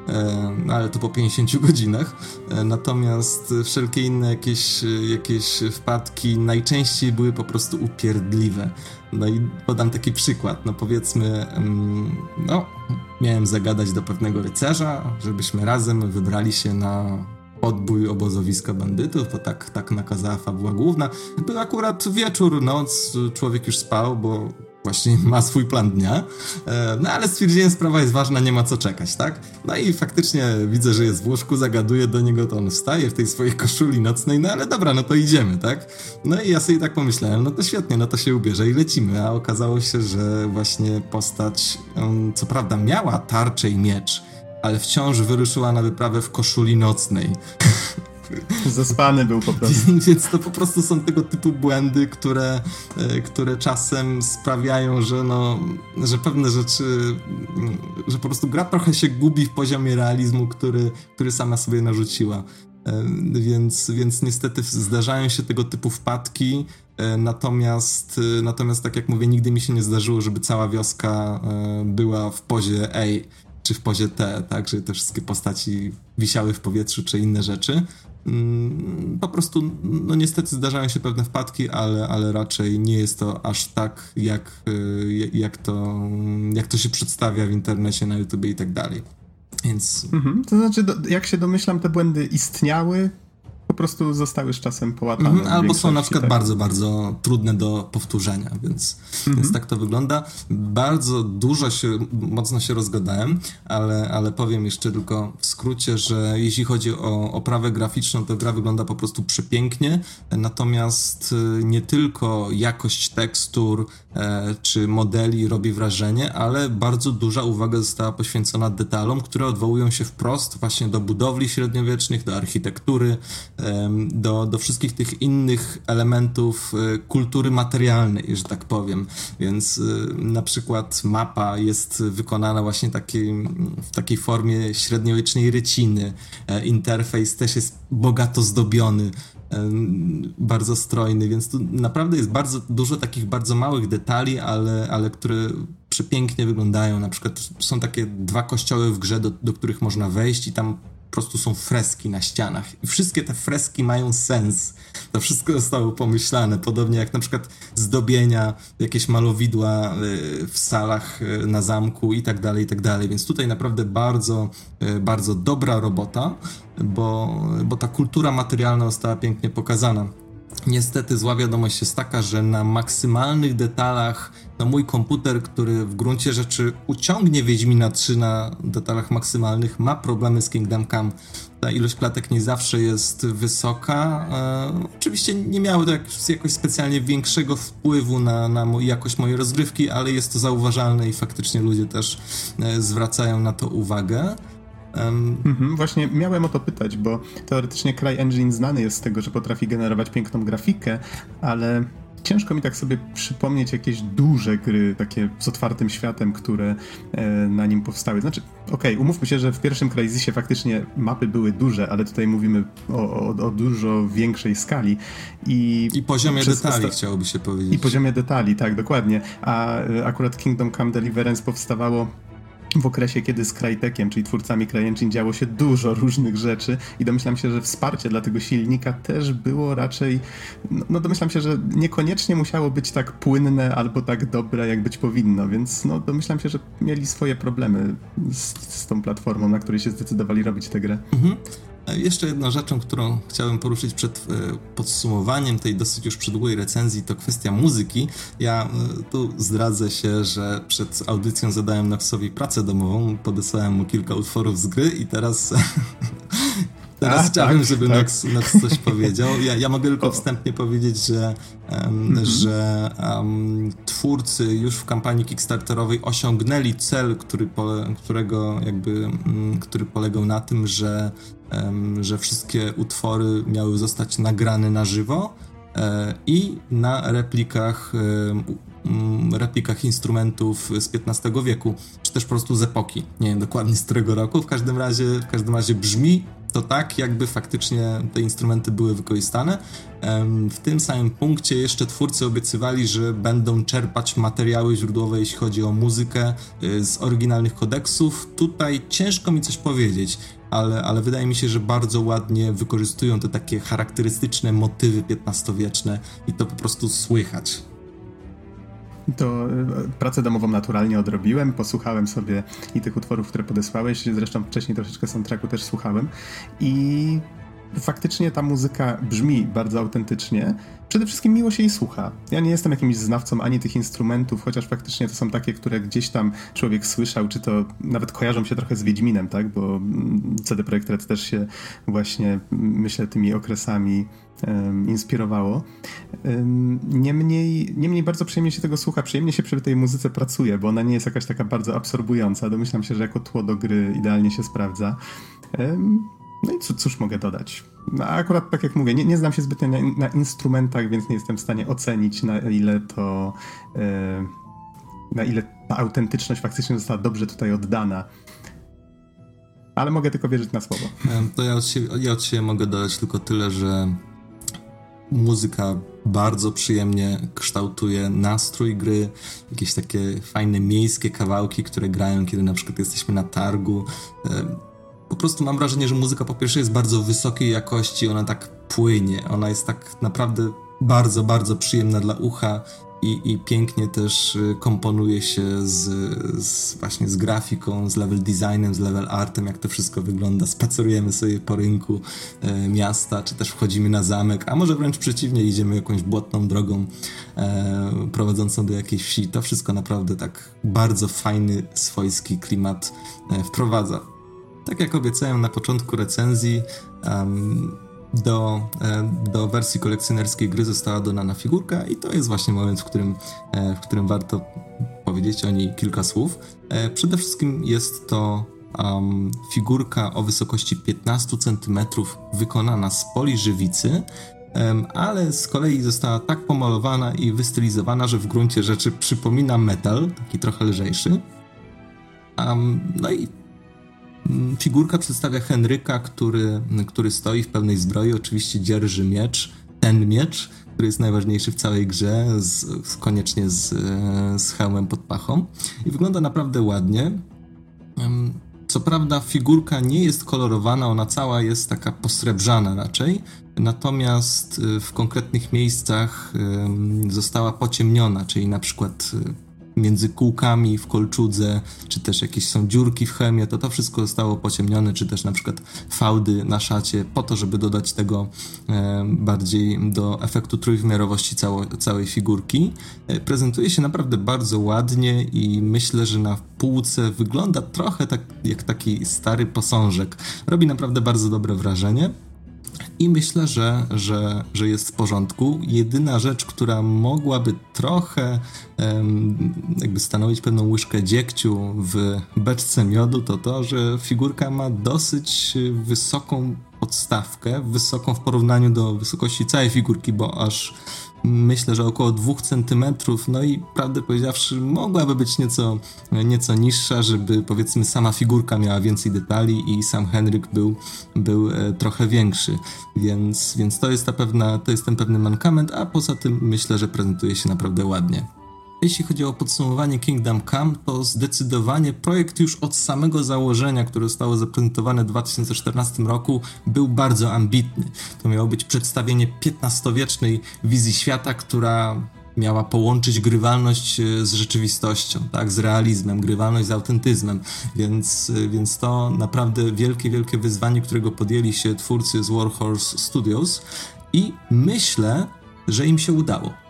e, ale to po 50 godzinach. E, natomiast wszelkie inne jakieś, jakieś wpadki najczęściej były po prostu upierdliwe. No i podam taki przykład. No powiedzmy, no, miałem zagadać do pewnego rycerza, żebyśmy razem wybrali się na podbój obozowiska bandytów, bo tak, tak nakazała fabuła główna. Był akurat wieczór, noc, człowiek już spał, bo właśnie ma swój plan dnia, e, no ale stwierdziłem, sprawa jest ważna, nie ma co czekać, tak? No i faktycznie widzę, że jest w łóżku, zagaduję do niego, to on wstaje w tej swojej koszuli nocnej, no ale dobra, no to idziemy, tak? No i ja sobie tak pomyślałem, no to świetnie, no to się ubierze i lecimy, a okazało się, że właśnie postać, co prawda miała tarczę i miecz, ale wciąż wyruszyła na wyprawę w koszuli nocnej. Zaspany był po prostu. Więc to po prostu są tego typu błędy, które, e, które czasem sprawiają, że, no, że pewne rzeczy, że po prostu gra trochę się gubi w poziomie realizmu, który, który sama sobie narzuciła. E, więc, więc niestety zdarzają się tego typu wpadki, e, natomiast, natomiast tak jak mówię, nigdy mi się nie zdarzyło, żeby cała wioska była w pozie A czy w pozie T, tak, że te wszystkie postaci wisiały w powietrzu, czy inne rzeczy. Mm, po prostu, no niestety zdarzają się pewne wpadki, ale, ale raczej nie jest to aż tak, jak, y, jak, to, jak to się przedstawia w internecie, na YouTube i tak dalej. Więc. Mhm. To znaczy, jak się domyślam, te błędy istniały, po prostu zostały z czasem połatane. Mhm, albo są na przykład tak. bardzo, bardzo trudne do powtórzenia, więc, mhm. więc tak to wygląda. Bardzo dużo się, mocno się rozgadałem, ale, ale powiem jeszcze tylko w skrócie, że jeśli chodzi o oprawę graficzną, to gra wygląda po prostu przepięknie, natomiast y, nie tylko jakość tekstur e, czy modeli robi wrażenie, ale bardzo duża uwaga została poświęcona detalom, które odwołują się wprost właśnie do budowli średniowiecznych, do architektury, do, do wszystkich tych innych elementów e, kultury materialnej, że tak powiem. Więc e, na przykład mapa jest wykonana właśnie takiej, w takiej formie średniowiecznej ryciny. E, interfejs też jest bogato zdobiony bardzo strojny, więc tu naprawdę jest bardzo dużo takich bardzo małych detali, ale, ale które przepięknie wyglądają. Na przykład są takie dwa kościoły w grze, do, do których można wejść i tam po prostu są freski na ścianach. I wszystkie te freski mają sens. To wszystko zostało pomyślane. Podobnie jak na przykład zdobienia, jakieś malowidła y, w salach y, na zamku i tak dalej, i tak dalej. Więc tutaj naprawdę bardzo, y, bardzo dobra robota, bo, bo ta kultura materialna została pięknie pokazana. Niestety zła wiadomość jest taka, że na maksymalnych detalach no mój komputer, który w gruncie rzeczy uciągnie Wiedźmina 3 na detalach maksymalnych, ma problemy z Kingdom Come. Ta ilość klatek nie zawsze jest wysoka. E, oczywiście nie miało to jakoś, specjalnie większego wpływu na, na jakość mojej rozgrywki, ale jest to zauważalne i faktycznie ludzie też e, zwracają na to uwagę. Um, mhm, właśnie miałem o to pytać, bo teoretycznie CryEngine znany jest z tego, że potrafi generować piękną grafikę, ale ciężko mi tak sobie przypomnieć jakieś duże gry, takie z otwartym światem, które e, na nim powstały. Znaczy, okej, okay, umówmy się, że w pierwszym Crysisie faktycznie mapy były duże, ale tutaj mówimy o, o, o dużo większej skali. I, I poziomie detali, osta- chciałoby się powiedzieć. I poziomie detali, tak, dokładnie. A e, akurat Kingdom Come Deliverance powstawało w okresie, kiedy z Crytekiem, czyli twórcami CryEngine, działo się dużo różnych rzeczy i domyślam się, że wsparcie dla tego silnika też było raczej, no, no domyślam się, że niekoniecznie musiało być tak płynne albo tak dobre, jak być powinno, więc no domyślam się, że mieli swoje problemy z, z tą platformą, na której się zdecydowali robić tę grę. Mhm. Jeszcze jedną rzeczą, którą chciałem poruszyć przed e, podsumowaniem tej dosyć już przedługiej recenzji, to kwestia muzyki. Ja e, tu zdradzę się, że przed audycją zadałem Noxowi pracę domową, podesłałem mu kilka utworów z gry i teraz Teraz A, chciałbym, tak, żeby tak. Nox, Nox coś powiedział. Ja, ja mogę tylko wstępnie powiedzieć, że, um, że um, twórcy już w kampanii Kickstarterowej osiągnęli cel, który pole, którego jakby, um, który polegał na tym, że, że wszystkie utwory miały zostać nagrane na żywo e, i na replikach replikach instrumentów z XV wieku, czy też po prostu z epoki. Nie wiem dokładnie z którego roku. W każdym razie, w każdym razie brzmi to tak, jakby faktycznie te instrumenty były wykorzystane. W tym samym punkcie jeszcze twórcy obiecywali, że będą czerpać materiały źródłowe, jeśli chodzi o muzykę y, z oryginalnych kodeksów. Tutaj ciężko mi coś powiedzieć, ale, ale wydaje mi się, że bardzo ładnie wykorzystują te takie charakterystyczne motywy XV-wieczne i to po prostu słychać. To e, pracę domową naturalnie odrobiłem, posłuchałem sobie i tych utworów, które podesłałeś, zresztą wcześniej troszeczkę soundtracku też słuchałem. I faktycznie ta muzyka brzmi bardzo autentycznie. Przede wszystkim miło się jej słucha. Ja nie jestem jakimś znawcą ani tych instrumentów, chociaż faktycznie to są takie, które gdzieś tam człowiek słyszał, czy to nawet kojarzą się trochę z Wiedźminem, tak? Bo mm, CD Projekt Red też się właśnie, myślę, tymi okresami um, inspirowało. Um, niemniej, niemniej bardzo przyjemnie się tego słucha, przyjemnie się przy tej muzyce pracuje, bo ona nie jest jakaś taka bardzo absorbująca. Domyślam się, że jako tło do gry idealnie się sprawdza. Um, no i cóż mogę dodać? No, akurat tak jak mówię, nie, nie znam się zbytnio na, na, instrumentach, więc nie jestem w stanie ocenić, na ile to. E, na ile ta autentyczność faktycznie została dobrze tutaj oddana. Ale mogę tylko wierzyć na słowo. To ja od, siebie, ja od siebie mogę dodać tylko tyle, że muzyka bardzo przyjemnie kształtuje nastrój gry, jakieś takie fajne miejskie kawałki, które grają, kiedy na przykład jesteśmy na targu. Po prostu mam wrażenie, że muzyka po pierwsze jest bardzo wysokiej jakości, ona tak płynie, ona jest tak naprawdę bardzo, bardzo przyjemna dla ucha i, i pięknie też y, komponuje się z, z, właśnie z grafiką, z level designem, z level artem, jak to wszystko wygląda. Spacerujemy sobie po rynku e, miasta, czy też wchodzimy na zamek, a może wręcz przeciwnie, idziemy jakąś błotną drogą e, prowadzącą do jakiejś wsi. To wszystko naprawdę tak bardzo fajny, swojski klimat e, wprowadza. Tak jak obiecałem na początku recenzji, do, e, do wersji kolekcjonerskiej gry została dodana figurka i to jest właśnie moment, w którym, e, w którym warto powiedzieć o niej kilka słów. E, przede wszystkim jest to um, figurka o wysokości 15 cm wykonana z poliżywicy, um, ale z kolei została tak pomalowana i wystylizowana, że w gruncie rzeczy przypomina metal, taki trochę lżejszy. Um, no i figurka przedstawia Henryka, który, który stoi w pełnej zbroi, oczywiście dzierży miecz, ten miecz, który jest najważniejszy w całej grze, z, koniecznie z, z hełmem pod pachą i wygląda naprawdę ładnie. Co prawda figurka nie jest kolorowana, ona cała jest taka posrebrzana raczej, natomiast y, w konkretnych miejscach została pociemniona, czyli na przykład y, między kółkami w kolczudze, czy też jakieś są dziurki w chemie, to to wszystko zostało pociemnione, czy też na przykład fałdy na szacie, po to, żeby dodać tego e, bardziej do efektu trójwymiarowości cało, całej figurki. E, prezentuje się naprawdę bardzo ładnie i myślę, że na półce wygląda trochę tak jak taki stary posążek. Robi naprawdę bardzo dobre wrażenie. I myślę, że, że, że jest w porządku. Jedyna rzecz, która mogłaby trochę jakby stanowić pewną łyżkę dziegciu w beczce miodu, to to, że figurka ma dosyć wysoką podstawkę wysoką w porównaniu do wysokości całej figurki, bo aż myślę, że około 2 cm, no i prawdę powiedziawszy, mogłaby być nieco, nieco niższa, żeby powiedzmy sama figurka miała więcej detali i sam Henryk był, był e, trochę większy, więc, więc to, jest ta pewna, to jest ten pewny mankament, a poza tym myślę, że prezentuje się naprawdę ładnie. Jeśli chodzi o podsumowanie Kingdom Come, to zdecydowanie projekt już od samego założenia, które zostało zaprezentowane w 2014 roku, był bardzo ambitny. To miało być przedstawienie XV-wiecznej wizji świata, która miała połączyć grywalność e, z rzeczywistością, tak, z realizmem, grywalność z autentyzmem, więc, e, więc to naprawdę wielkie, wielkie wyzwanie, którego podjęli się twórcy z Warhorse Studios i myślę, że im się udało.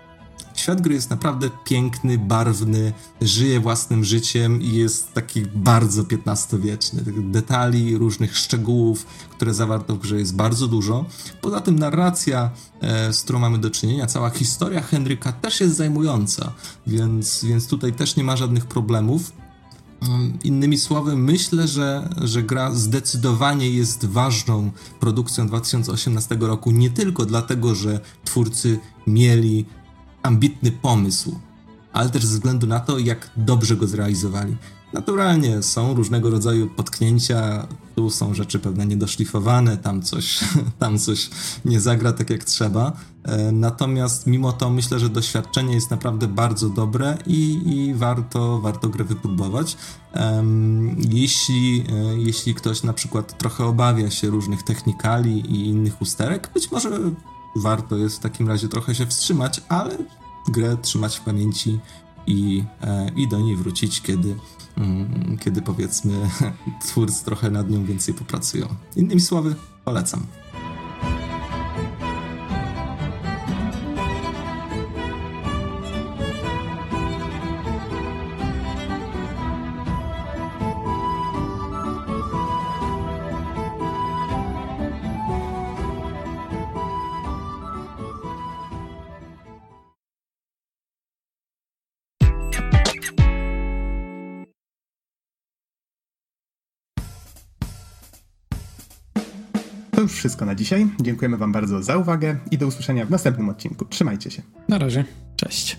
Świat gry jest naprawdę piękny, barwny, żyje własnym życiem i jest taki bardzo XV-wieczny. Detali, różnych szczegółów, które zawarto w grze jest bardzo dużo. Poza tym narracja, e, z którą mamy do czynienia, cała historia Henryka też jest zajmująca, więc, więc tutaj też nie ma żadnych problemów. Mm, innymi słowy, myślę, że, że gra zdecydowanie jest ważną produkcją 2018 roku, nie tylko dlatego, że twórcy mieli ambitny pomysł, ale też ze względu na to, jak dobrze go zrealizowali. Naturalnie są różnego rodzaju potknięcia, tu są rzeczy pewne niedoszlifowane, tam coś, tam coś nie zagra tak jak trzeba. E, natomiast mimo to myślę, że doświadczenie jest naprawdę bardzo dobre i, i warto, warto grę wypróbować. Jeśli, e, jeśli ktoś na przykład trochę obawia się różnych technikali i innych usterek, być może warto jest w takim razie trochę się wstrzymać, ale grę trzymać w pamięci i, e, i do niej wrócić, kiedy, mm, kiedy powiedzmy twórcy trochę nad nią więcej popracują. Innymi słowy, polecam. Wszystko na dzisiaj. Dziękujemy Wam bardzo za uwagę i do usłyszenia w następnym odcinku. Trzymajcie się. Na razie. Cześć.